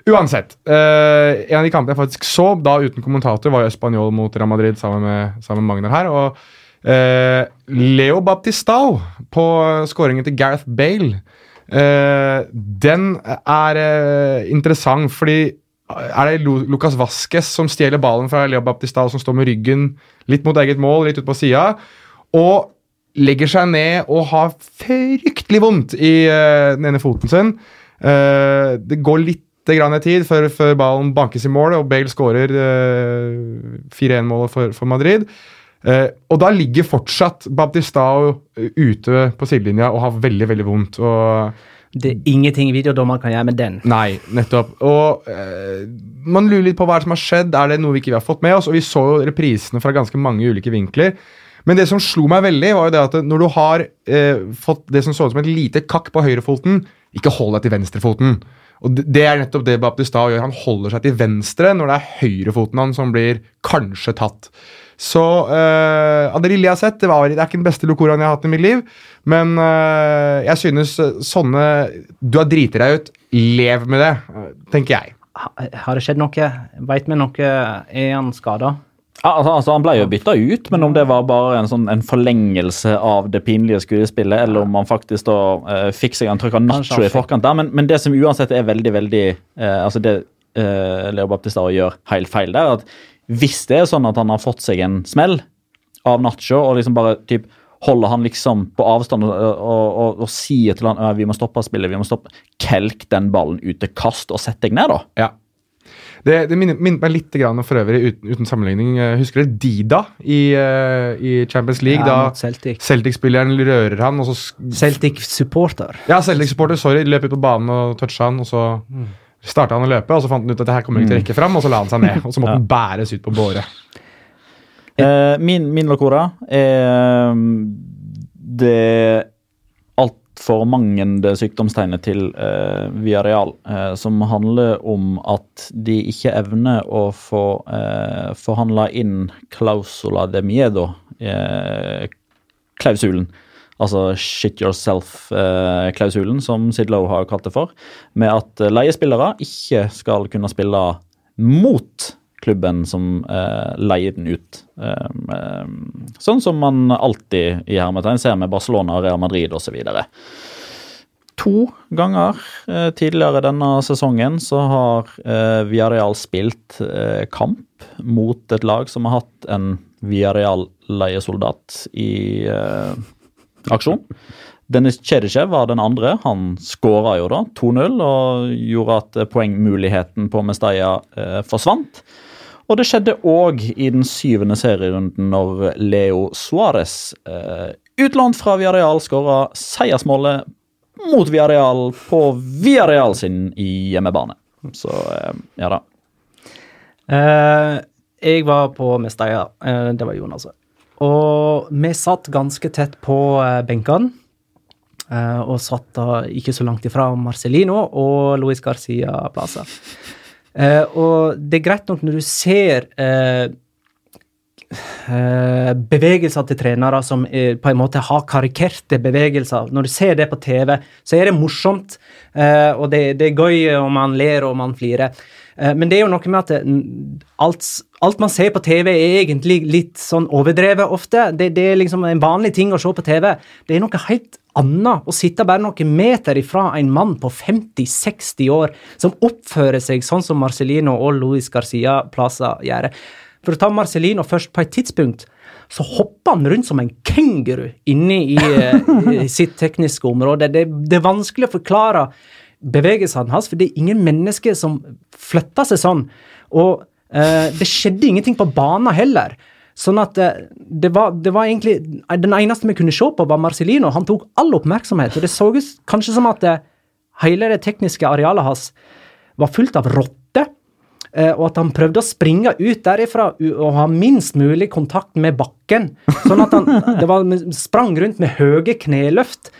Uansett. en av de kampene jeg faktisk så, da uten kommentator, var jo Spanjol mot Real Madrid sammen med, sammen med Magnar her. og Uh, Leo Baptistao på skåringen til Gareth Bale. Uh, den er uh, interessant, fordi er det Lucas Vasques som stjeler ballen fra Leo Baptistao, som står med ryggen litt mot eget mål, litt ut på sida, og legger seg ned og har fryktelig vondt i den ene foten sin. det går litt grann tid før, før, ballen bankes i mål, og Bale skårer 4-1-målet for, for Madrid. Eh, og da ligger fortsatt Baptistao eh, ute på sidelinja og har veldig, veldig vondt. og det er ingenting videodommer kan gjøre med den. Nei, nettopp. Og eh, Man lurer litt på hva som har skjedd. Er det noe vi ikke har fått med oss? Og Vi så jo reprisene fra ganske mange ulike vinkler. Men det som slo meg veldig, var jo det at når du har eh, fått det som så ut som et lite kakk på høyrefoten, ikke hold deg til venstrefoten. Og det, er nettopp det Baptistao gjør. Han holder seg til venstre når det er høyrefoten han som blir kanskje tatt. Så uh, av det lille jeg har sett, det, var, det er ikke den beste locoraen jeg har hatt i mitt liv. Men uh, jeg synes sånne Du har driti deg ut. Lev med det, tenker jeg. Har det skjedd noe? Veit vi noe? Er han skada? Ja, altså, altså, Han ble jo bytta ut, men om det var bare en, sånn, en forlengelse av det pinlige skuespillet, eller om han faktisk da uh, fikk seg en trykk av nacho i forkant der. Men, men, det som uansett er veldig, veldig uh, altså Det uh, Leo Baptista gjør helt feil, det er at hvis det er sånn at han har fått seg en smell av Nacho, og liksom bare typ holder han liksom på avstand og, og, og, og sier til han «Ja, vi må stoppe spillet, vi må stoppe Kelk den ballen ut til kast og sett deg ned, da. Ja. Det, det minner, minner meg litt grann, for øvrig, uten, uten sammenligning. eh, Husker dere Dida i, eh, i Champions League? Ja, da Celtic. Celtic-spilleren rører han, og så Celtic-supporter. Ja, Celtic-supporter, sorry, løp ut på banen og toucha han, og så starta han å løpe, og så fant han ut at det her kommer ikke til å rekke fram, og så la han seg ned. Og så måtte han bæres ut på båre. Eh, min, min lokora er um, det altfor mangende sykdomstegnet til eh, Real, eh, som handler om at de ikke evner å få eh, forhandla inn clausula de miedo, eh, klausulen. Altså shit yourself-klausulen, som Sid Lowe har kalt det for. Med at eh, leiespillere ikke skal kunne spille mot klubben som eh, leier den ut. Um, sånn som man alltid i hermetegn ser med Barcelona, Real Madrid osv. To ganger eh, tidligere denne sesongen så har eh, Villarreal spilt eh, kamp mot et lag som har hatt en Villarreal-leiesoldat i eh, aksjon. Dennis Cedicev var den andre. Han skåra jo da 2-0 og gjorde at poengmuligheten på Mestalla eh, forsvant. Og det skjedde òg i den syvende serierunden når Leo Suárez, eh, utlånt fra Viareal, skåra seiersmålet mot Viareal på Viareal sin hjemmebane. Så eh, ja da. Eh, jeg var på Mestalla. Eh, det var Jonas. Og vi satt ganske tett på eh, benkene. Eh, og satt da ikke så langt ifra Marcelino og Luis Garcia Plaza. Eh, og det er greit nok når du ser bevegelser til trenere som på en måte har karikerte bevegelser. Når du ser det på TV, så er det morsomt, og det er gøy, om man ler og man flirer. Eh, men det er jo noe med at alt, alt man ser på TV, er egentlig litt sånn overdrevet ofte. Det, det er liksom en vanlig ting å se på TV. Det er noe helt annet å sitte bare noen meter ifra en mann på 50-60 år som oppfører seg sånn som Marcelino og Luis Garcia Plaza gjør. For å ta Marcelino først, på et tidspunkt så hopper han rundt som en kenguru inne i, eh, i sitt tekniske område. Det, det er vanskelig å forklare bevegelsene hans, for det er ingen mennesker som flytter seg sånn. Og eh, det skjedde ingenting på banen heller. Sånn at eh, det, var, det var egentlig Den eneste vi kunne se på, var Marcelino. Han tok all oppmerksomhet. Og det så ut kanskje som at eh, hele det tekniske arealet hans var fullt av rotter. eh, Og at han prøvde å springe ut derifra og ha minst mulig kontakt med bakken. Sånn at han var, sprang rundt med høye kneløft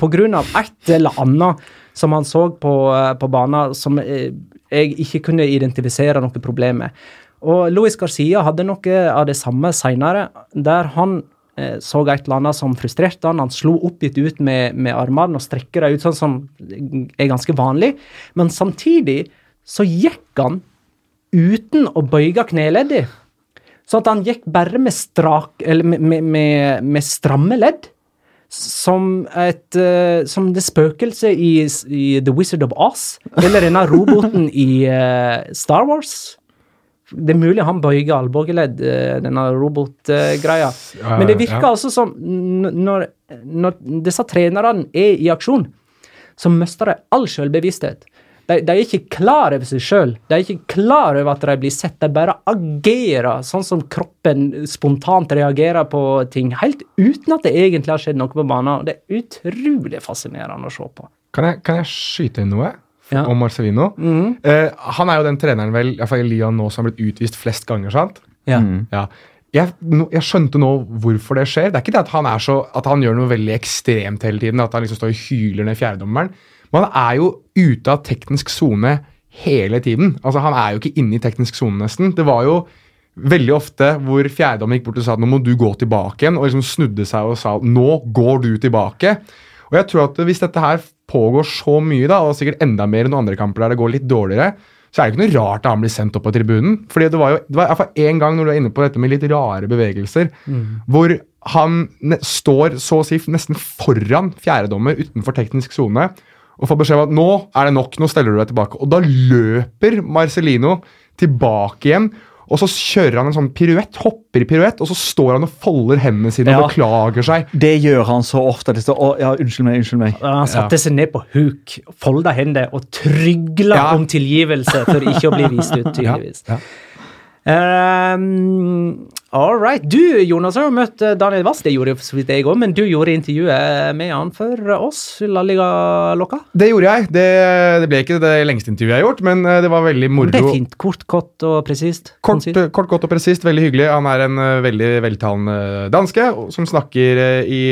pga. et eller annet som han så på, eh, på banen som eh, jeg ikke kunne identifisere noe problem med. Og Luis Garcia hadde noe av det samme seinere, der han eh, så et eller annet som frustrerte han. Han slo oppgitt ut med, med armene og strekker dem ut, sånn som er ganske vanlig. Men samtidig så gikk han uten å bøye kneleddet. Sånn at han gikk bare med, strak, med, med, med stramme ledd. Som, et, uh, som det spøkelset i, i The Wizard of Oz. Eller denne roboten i uh, Star Wars. Det er mulig han bøyer albueledd, uh, denne robotgreia. Men det virker ja. altså som når, når disse trenerne er i aksjon, så mister de all selvbevissthet. De, de er ikke klar over seg sjøl. De er ikke klar over at de blir sett. De bare agerer sånn som kroppen spontant reagerer på ting, helt uten at det egentlig har skjedd noe på banen. Det er utrolig fascinerende å se på. Kan jeg, kan jeg skyte inn noe Ja. om Marcevino. Mhm. Eh, han er jo den treneren vel, i hvert fall i Lyon nå som har blitt utvist flest ganger, sant? Ja. Ja. Jeg, no, jeg skjønte nå hvorfor det skjer. Det er ikke det at han, er så, at han gjør noe veldig ekstremt hele tiden, at han liksom står og hyler ned fjerdedommeren. Men han er jo ute av teknisk sone hele tiden. Altså Han er jo ikke inne i teknisk sone, nesten. Det var jo veldig ofte hvor fjerdedommer gikk bort og sa at nå må du gå tilbake igjen, og liksom snudde seg og sa nå går du tilbake. Og jeg tror at hvis dette her pågår så mye, da, og sikkert enda mer enn andre kamper der det går litt dårligere, så er det ikke noe rart at han blir sendt opp på tribunen. Fordi det var jo det var fall én gang når du er inne på dette med litt rare bevegelser, hvor han står så å si nesten foran fjerdedommer utenfor teknisk sone og får beskjed om at nå er det nok, nå steller du deg tilbake. Og da løper Marcelino tilbake igjen Og så kjører han en sånn piruett, hopper i piruett, og så står han og folder hendene sine og beklager seg. Det gjør han så ofte. Det står, å, ja, unnskyld meg, unnskyld meg. Han satte seg ned på huk, folda hendene og trygla Ja. om tilgivelse for ikke å bli vist ut, tydeligvis. Ja, Um, all right. Du, Jonas, har jo møtt eh, Daniel Wass. Det gjorde jeg i så vidt jeg òg, men du gjorde intervjuet med han for oss, La Liga-lokka. Det gjorde jeg. Det, det ble ikke det lengste intervjuet jeg har gjort, men eh, det var veldig moro. Det er fint. Kort, kort og presist. Kort, kort, godt og presist. Veldig hyggelig. Han er en eh, veldig veltalende danske som snakker eh, i,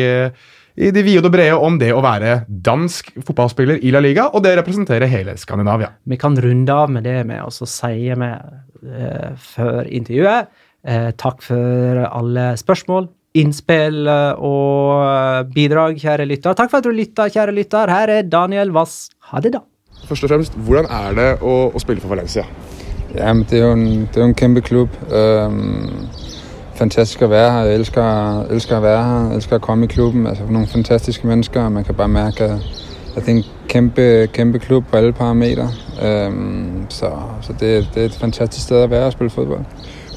i det vide og brede om det å være dansk fotballspiller i La Liga, og det representerer hele Skandinavia. Vi kan runde av med det med å si vi eh, før intervjuet eh, takk for alle spørsmål, innspill eh, og eh, bidrag, kjære lytter. Takk for at du lytta, kjære lytter. Her er Daniel Wass. Ha det, da. Først og fremst, hvordan er det å, å spille for Valencia? Ja, men det er jo en, det er jo en kæmpe klubb. Um, fantastisk å være her. Jeg elsker, elsker å være her. Jeg elsker å komme i klubben. Altså, noen fantastiske mennesker, man kan bare merke at, at det er en kæmpe, kæmpe klubb på alle parametre. Um, så så det, det er et fantastisk sted å være og spille fodbold.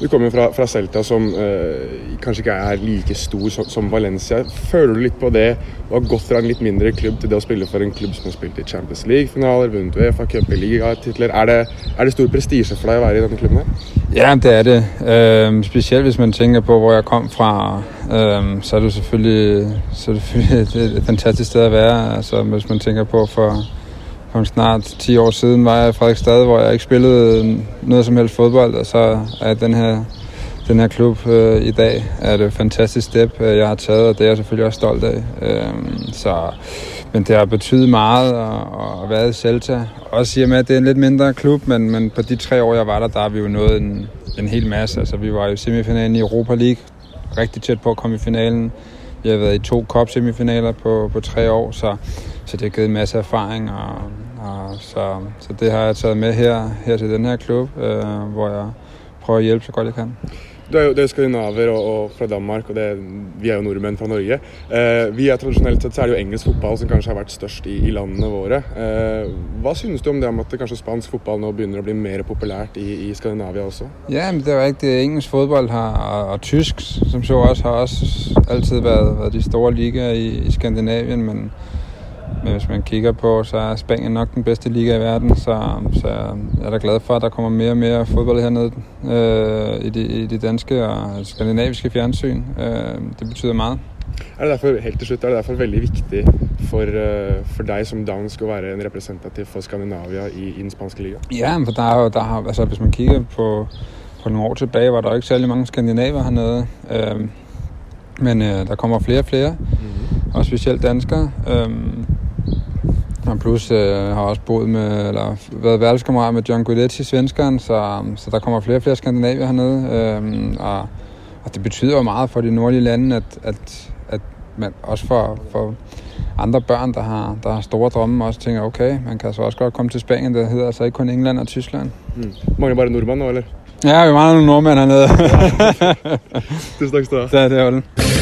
Du kommer fra, fra Celta, som eh, kanskje ikke er like stor som, som Valencia. Føler du litt på det å ha gått fra en litt mindre klubb til det å spille for en klubb som har spilt i Champions League-finaler, vunnet Uefa Cup, ligatitler? Er det, er det stor prestisje for deg å være i denne klubben her? Ja, det er det. Øhm, spesielt hvis man tenker på, hvor jeg kom fra, øhm, så er det selvfølgelig, selvfølgelig et fantastisk sted å være. Altså, hvis man tenker på for, for snart 10 år siden var jeg i Fredrikstad, hvor jeg ikke spillede noget som helst fodbold, og så er den her, den her klub øh, i dag er det et fantastisk step, øh, jeg har taget, og det er jeg selvfølgelig også stolt af. Øhm, så, men det har betydet meget at, være i Celta. Også i og med, at det er en lidt mindre klub, men, men på de tre år, jeg var der, der har vi jo nået en, en hel masse. Altså, vi var i semifinalen i Europa League, rigtig tæt på at komme i finalen. Vi har været i to cup-semifinaler på, på tre år, så, så det har givet en masse erfaring, og, og så, så det har jeg taget med her, her til denne her klub, øh, hvor jeg prøver å hjelpe så godt jeg kan. Du er jo det er skandinaver og, og fra Danmark, og det, vi er jo nordmenn fra Norge. Eh, vi er Tradisjonelt sett så er det jo engelsk fotball som kanskje har vært størst i, i landene våre. Eh, hva synes du om det om at kanskje spansk fotball nå begynner å bli mer populært i, i Skandinavia også? Ja, men det er jo rigtigt. Engelsk fotball har, og, og tysk, som så også, har også altid vært, vært de store ligaer i, i Skandinavien, men, men hvis man kigger på, så er Spanien nok den bedste liga i verden, så, så jeg er da glad for, at der kommer mere og mere fodbold hernede øh, i, de, i de danske og skandinaviske fjernsyn. Øh, det betyder meget. Er det derfor, helt til slutt, er det derfor veldig viktig for, eh, for deg som dansk å være en representativ for Skandinavia i, i den spanske liga? Ja, for der er jo, der har, altså hvis man kikker på, på noen år tilbage, var det ikke særlig mange skandinaver hernede. Øh, men øh, der kommer flere og flere, mm. og spesielt danskere. Øhm, og plus øh, har også boet med, eller været værelseskammerat med John Guidetti, svenskeren, så, så der kommer flere og flere skandinavier hernede. Øh, og, og det betyder jo meget for de nordlige lande, at, at, at man også for, for andre børn, der har, der har store drømme, også tænker, okay, man kan så også godt komme til Spanien, det hedder altså ikke kun England og Tyskland. Mm. Mange bare nordmænd nu, eller? Ja, vi mangler nogle nordmænd hernede. Det er skal du Ja, det, det er det.